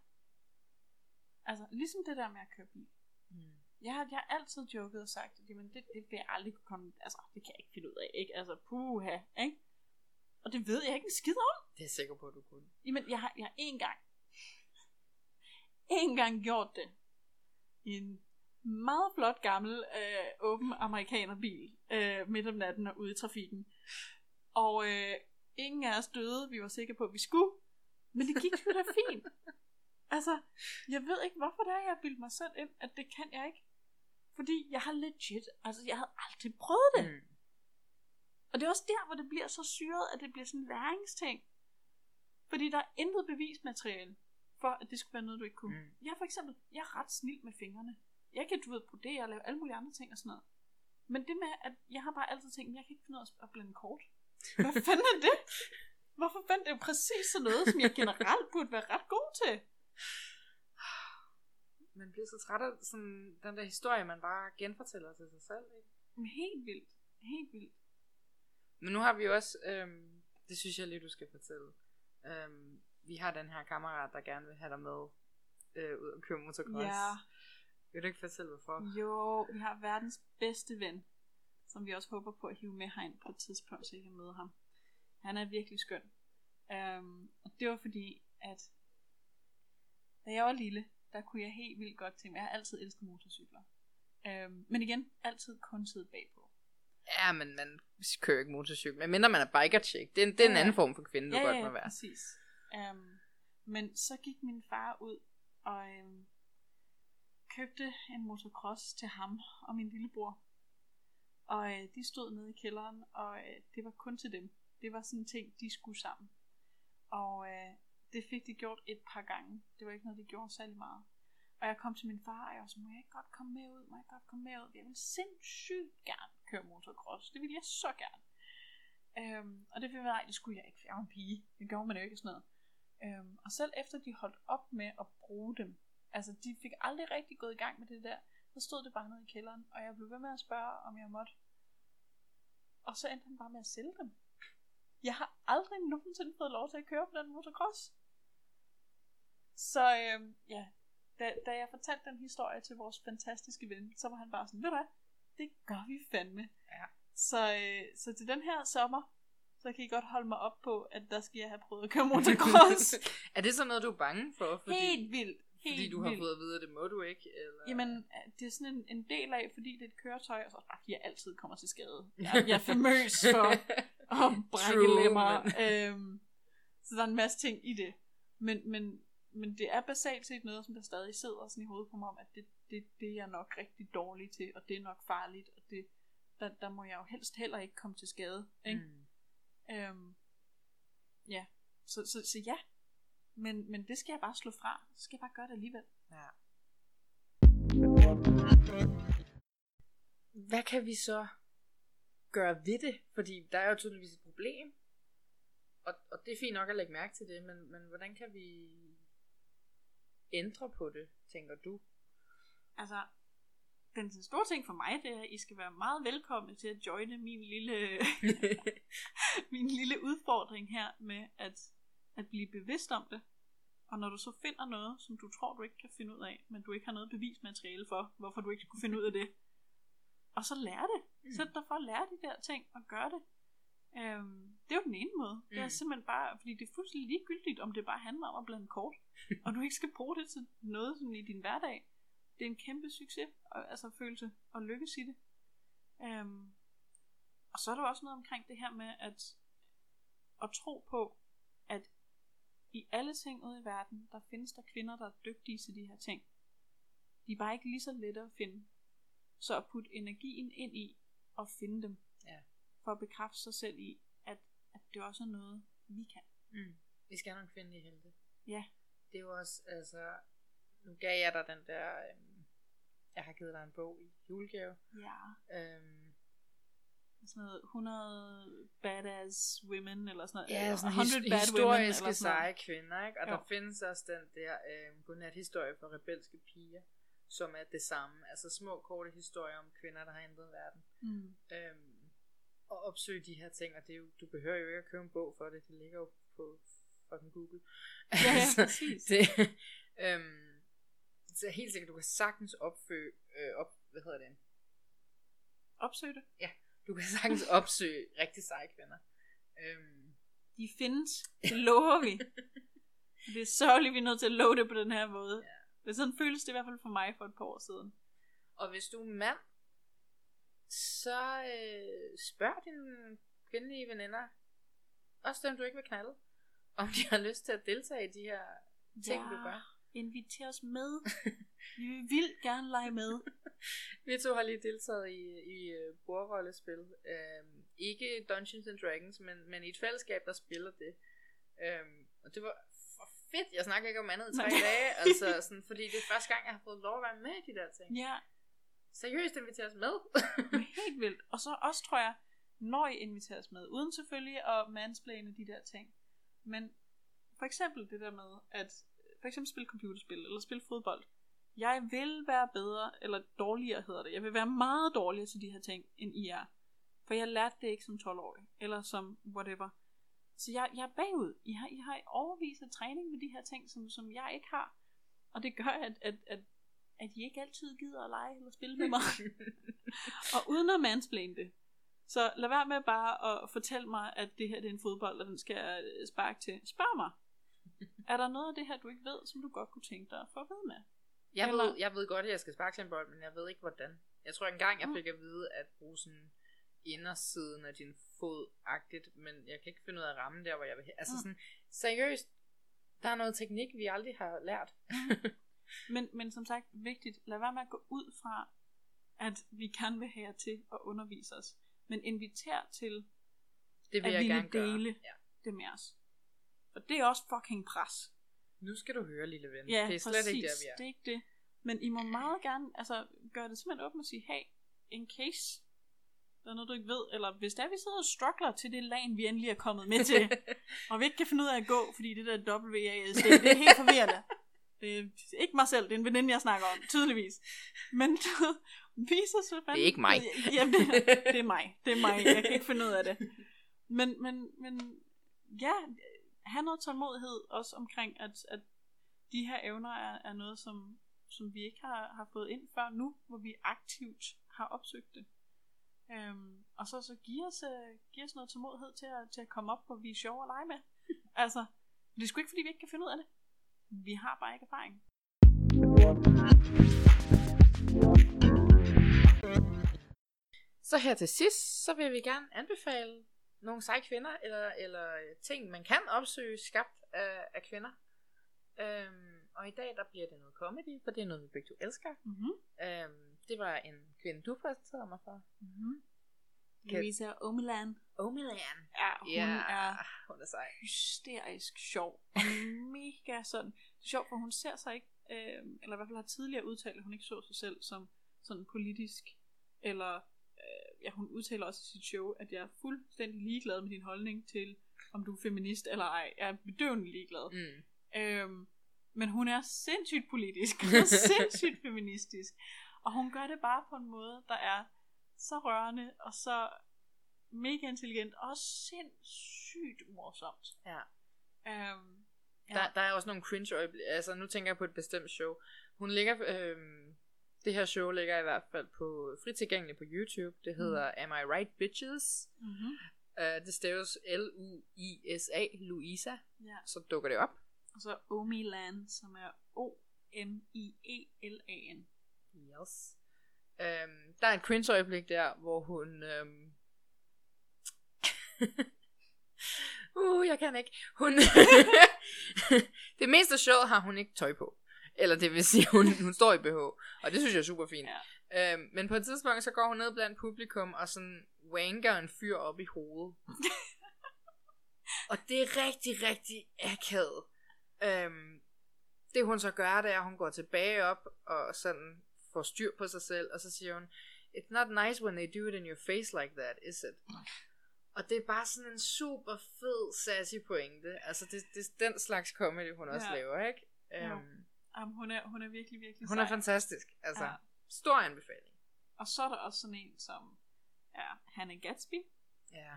Altså, ligesom det der med at køre bil. Mm. Jeg har, jeg har altid joket og sagt, at jamen, det, det vil jeg aldrig kunne komme, altså, det kan jeg ikke finde ud af, ikke? Altså, puha, ikke? Og det ved jeg ikke en skid om. Det er jeg sikker på, at du kunne. Jamen, jeg har, jeg har én gang, én gang gjort det. I en meget flot gammel, øh, åben amerikanerbil, øh, midt om natten og ude i trafikken. Og øh, ingen af os døde, vi var sikre på, at vi skulle. Men det gik sgu da fint. Altså, jeg ved ikke, hvorfor det er, jeg bildte mig selv ind, at det kan jeg ikke. Fordi jeg har legit, altså jeg havde aldrig prøvet det. Mm. Og det er også der, hvor det bliver så syret, at det bliver sådan en læringsting. Fordi der er intet bevismateriale for, at det skulle være noget, du ikke kunne. Mm. Jeg for eksempel, jeg er ret snild med fingrene. Jeg kan, du ved, brodere og lave alle mulige andre ting og sådan noget. Men det med, at jeg har bare altid tænkt, jeg kan ikke finde ud af at blande kort. Hvad fanden er det? Hvorfor fanden det jo præcis sådan noget, som jeg generelt burde være ret god til? Man bliver så træt af sådan, den der historie, man bare genfortæller til sig selv. Ikke? Men helt vildt. Helt vildt. Men nu har vi også, øhm, det synes jeg lige, du skal fortælle. Øhm, vi har den her kammerat, der gerne vil have dig med øh, ud og køre motocross. Ja. Vil du ikke fortælle, hvorfor? Jo, vi har verdens bedste ven, som vi også håber på at hive med herind på et tidspunkt, så I kan møde ham. Han er virkelig skøn. Um, og det var fordi, at da jeg var lille, der kunne jeg helt vildt godt tænke mig, jeg har altid elsket motorcykler. Um, men igen, altid kun siddet bagpå. Ja, men man kører ikke motorcykel. Men mindre man er biker chick. Det er, det er en Ja, ja. anden form for kvinde, du ja, godt ja, må være. præcis. Um, men så gik min far ud og um, købte en motocross til ham og min lillebror. Og øh, de stod nede i kælderen, og øh, det var kun til dem. Det var sådan en ting, de skulle sammen. Og øh, det fik de gjort et par gange. Det var ikke noget, de gjorde særlig meget. Og jeg kom til min far, og jeg var sådan, må jeg ikke godt komme med ud? Må jeg godt komme med ud? Jeg vil sindssygt gerne køre motocross. Det ville jeg så gerne. Øhm, og det ville nej, det skulle jeg ikke, for jeg var en pige. Det gjorde man jo ikke sådan noget. Øhm, og selv efter de holdt op med at bruge dem, altså de fik aldrig rigtig gået i gang med det der, så stod det bare nede i kælderen, og jeg blev ved med at spørge, om jeg måtte. Og så endte han bare med at sælge dem. Jeg har aldrig nogensinde fået lov til at køre på den motocross. Så øhm, ja, da, da jeg fortalte den historie til vores fantastiske ven, så var han bare sådan, ved du hvad, det gør vi fandme. Ja. Så, øh, så til den her sommer, så kan I godt holde mig op på, at der skal jeg have prøvet at køre motocross. er det så noget, du er bange for? Fordi, helt vildt. Helt fordi du har vildt. fået at vide, at det må du ikke? Eller? Jamen, det er sådan en, en del af, fordi det er et køretøj, og så bare jeg altid kommer til skade. Jeg, jeg er famøs for at brække True, lemmer. men- Øhm, så der er en masse ting i det. Men, men, men det er basalt set noget, som der stadig sidder sådan i hovedet på mig om, at det, det, det er jeg nok rigtig dårlig til, og det er nok farligt, og det, der, der må jeg jo helst heller ikke komme til skade. Ikke? Mm. Øhm, ja, så, så, så ja. Men, men det skal jeg bare slå fra. Så skal jeg bare gøre det alligevel. Ja. Hvad kan vi så gøre ved det? Fordi der er jo tydeligvis et problem. Og, og det er fint nok at lægge mærke til det, men, men hvordan kan vi ændre på det, tænker du? Altså, den store ting for mig, det er, at I skal være meget velkomne til at joine min lille, min lille udfordring her med at, at blive bevidst om det. Og når du så finder noget, som du tror, du ikke kan finde ud af, men du ikke har noget bevismateriale for, hvorfor du ikke kunne finde ud af det, og så lære det. Mm. Sæt dig for at lære de der ting og gøre det. Øhm, det er jo den ene måde. Det er Mm. simpelthen bare, fordi det er fuldstændig ligegyldigt, om det bare handler om at blande kort, og du ikke skal bruge det til noget sådan i din hverdag. Det er en kæmpe succes, og, altså følelse, og lykkes i det. Øhm, og så er der også noget omkring det her med at, at tro på, i alle ting ude i verden, der findes der kvinder, der er dygtige til de her ting. De er bare ikke lige så lette at finde. Så at putte energien ind i og finde dem. Ja. For at bekræfte sig selv i, at, at det også er noget, vi kan. Mm. Vi skal have nogle kvindelige helte. Ja. Det er jo også, altså, nu gav jeg dig den der, øhm, jeg har givet dig en bog i julegave. Ja. Øhm, Sådan noget 100 badass women, eller sådan noget. ja, sådan 100 his- bad women, historiske sådan seje kvinder, ikke? Og Jo. der findes også den der øhm, godnat-historie for rebelske piger, som er det samme. Altså små, korte historier om kvinder, der har ændret verden. Mm. Øhm, og opsøge de her ting, og det er jo, du behøver jo ikke at købe en bog for det, det ligger jo på fucking Google. Ja, ja, præcis. det, øhm, så helt sikkert, du kan sagtens opføge, øh, op, hvad hedder det, Opsøg det. Du kan sagtens opsøge rigtig seje kvinder. Øhm, De findes. Det lover vi. det er sørgeligt, vi er nødt til at love det på den her måde. Ja. Men sådan føles det i hvert fald for mig for et par år siden. og hvis du er mand, så øh, spørg dine kvindelige veninder, også dem du ikke vil knalde, om de har lyst til at deltage i de her ting, du gør. Inviter os med. vi vil gerne lege med. Vi to har lige deltaget i, i uh, bordrollespil. Øhm, ikke Dungeons and Dragons, men, men i et fællesskab, der spiller det. Øhm, og det var for fedt. Jeg snakker ikke om andet i tre Nej. dage. Altså, sådan, fordi det er første gang, jeg har fået lov at være med i de der ting. Ja, Seriøst inviterer os med. helt vildt. Og så også tror jeg, når I inviteres med, uden selvfølgelig at mansplane de der ting. Men for eksempel det der med, at for eksempel spille computerspil, eller spille fodbold. Jeg vil være bedre, eller dårligere hedder det. Jeg vil være meget dårligere til de her ting, end I er. For jeg lærte det ikke som 12-årig, eller som whatever. Så jeg, jeg er bagud. I har, I har i overvis af træning med de her ting, som, som jeg ikke har. Og det gør, at, at, at, at I ikke altid gider at lege eller spille med mig. og uden at mansplane det. Så lad være med bare at fortælle mig, at det her det er en fodbold, og den skal jeg sparke til. Spørg mig. Er der noget af det her, du ikke ved, som du godt kunne tænke dig at få vide med? jeg, Eller- ved, jeg ved godt, at jeg skal sparke til en bold, men jeg ved ikke hvordan. Jeg tror engang, jeg Mm. fik at vide, at bruge sådan indersiden af din fod-agtigt, men jeg kan ikke finde ud af at ramme der, hvor jeg vil hen. Altså sådan, seriøst, der er noget teknik, vi aldrig har lært. Men, men som sagt, vigtigt, lad være med at gå ud fra, at vi kan vil have til at undervise os. Men inviter til Det vil at jeg ville gerne gøre. dele Ja. det med os. For det er også fucking pres. Nu skal du høre, lille ven. Ja, det er slet præcis. ikke der, vi er. Det er ikke det. Men I må meget gerne altså, gøre det simpelthen åbent og sige, hey, in case der er noget, du ikke ved, eller hvis der vi sidder og struggler til det lag, vi endelig er kommet med til, og vi ikke kan finde ud af at gå, fordi det der WASD, det er helt forvirrende. Det er ikke mig selv, det er en veninde, jeg snakker om, tydeligvis. Men du vis os, hvad fanden... Det er ikke mig. Jamen, det, det er mig. Det er mig. Jeg kan ikke finde ud af det. Men, men, men ja, have noget tålmodighed også omkring, at, at de her evner er, er noget, som, som vi ikke har, har fået ind før nu, hvor vi aktivt har opsøgt det. Øhm, og så, så give os, uh, give os noget tålmodighed til at, til at komme op, hvor vi er sjove at lege med. altså, det er sgu ikke, fordi vi ikke kan finde ud af det. Vi har bare ikke erfaring. Så her til sidst, så vil vi gerne anbefale nogle seje kvinder, eller, eller øh, ting, man kan opsøge, skabt af, af kvinder. Øhm, og i dag, der bliver det noget comedy, for det er noget, vi begge to elsker. Mm-hmm. Øhm, det var en kvinde, du præsenterede mig for. Mm-hmm. Louisa Omeland. Omilan. Ja, hun Ja, er hun er sej. hysterisk sjov. Mega sådan. Det er sjovt, for hun ser sig ikke, øh, eller i hvert fald har tidligere udtalt, at hun ikke så sig selv som sådan politisk, eller ja, hun udtaler også i sit show, at jeg er fuldstændig ligeglad med din holdning til, om du er feminist eller ej. Jeg er bedøvende ligeglad. Mm. Øhm, men hun er sindssygt politisk og sindssygt feministisk. Og hun gør det bare på en måde, der er så rørende og så mega intelligent og sindssygt morsomt. Ja. Øhm, ja. Der, der er også nogle cringe øjeblikke. Altså, nu tænker jeg på et bestemt show. Hun ligger... Øhm, det her show ligger i hvert fald på frit tilgængeligt på YouTube. Det hedder Am I Right Bitches? mm-hmm. Uh, det staves L-U-I-S-A, Louisa. ja. Så dukker det op. Og så Omilan, som er O-M-I-E-L-A-N. Yes. Um, der er et cringe øjeblik der, hvor hun... Um... uh, jeg kan ikke. Hun... det meste af showet har hun ikke tøj på. Eller det vil sige, hun, hun står i BH. Og det synes jeg er super fint. Ja. Um, men på et tidspunkt, så går hun ned blandt publikum og sådan wanker en fyr op i hovedet. og det er rigtig, rigtig akavet. Um, det hun så gør, det er, at hun går tilbage op og sådan får styr på sig selv, og så siger hun, It's not nice when they do it in your face like that, is it? Og det er bare sådan en super fed, sassy pointe. Altså, det, det er den slags comedy, hun også Ja. laver, ikke? Um, Um, hun, er, hun er virkelig, virkelig hun sej. er fantastisk. Altså, Ja. stor anbefaling. Og så er der også sådan en, som er Hannah Gatsby, Ja.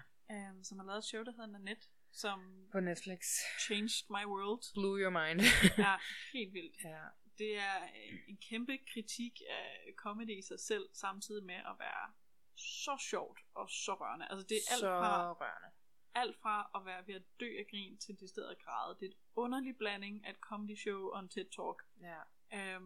um, som har lavet et show, der hedder Nanette, som På Netflix. changed my world. Blew your mind. Ja, helt vildt. ja. Det er øh, en kæmpe kritik af comedy i sig selv, samtidig med at være så sjovt og så rørende. Altså det er alt Så fra, rørende. alt fra at være ved at dø af grin til det sted græde. Det er et underlig blanding af et comedy show og en TED Talk. Ja. Um,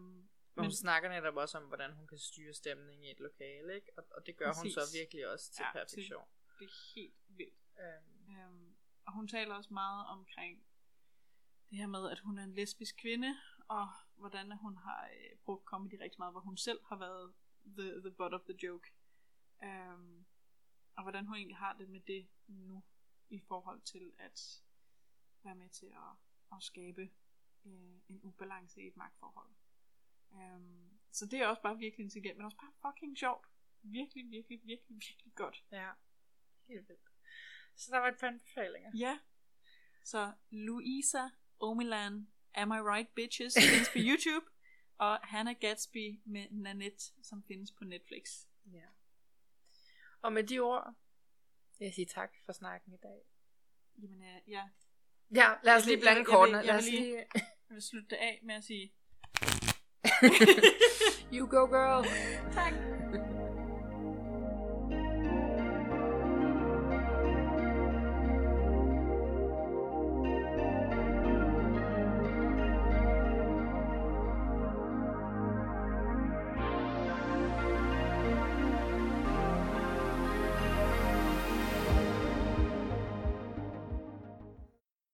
Men hun snakker netop også om, hvordan hun kan styre stemningen i et lokale, ikke? Og, og det gør Præcis. hun så virkelig også til Ja, perfektion. det er helt vildt. Øhm, Um, og hun taler også meget omkring det her med, at hun er en lesbisk kvinde, og hvordan hun har øh, brugt comedy rigtig meget, hvor hun selv har været the, the butt of the joke. Um, og hvordan hun egentlig har det med det nu, i forhold til at være med til at, at skabe øh, en ubalance i et magtforhold. Um, så det er også bare virkelig intelligent, men også bare fucking sjovt. Virkelig, virkelig, virkelig, virkelig godt. ja. Helt vildt. Så der var et par anbefalinger. Ja. Så Louisa Omilan, Am I Right Bitches, findes på YouTube. Og Hannah Gatsby med Nanette, som findes på Netflix. Ja. Og med de ord, vil jeg sige tak for snakken i dag. Jamen, øh, ja. Ja, lad os Jeg lige blande jeg vil- kortene. jeg Lad vil os lige- lige... Jeg vil slutte det af med at sige you go girl. tak.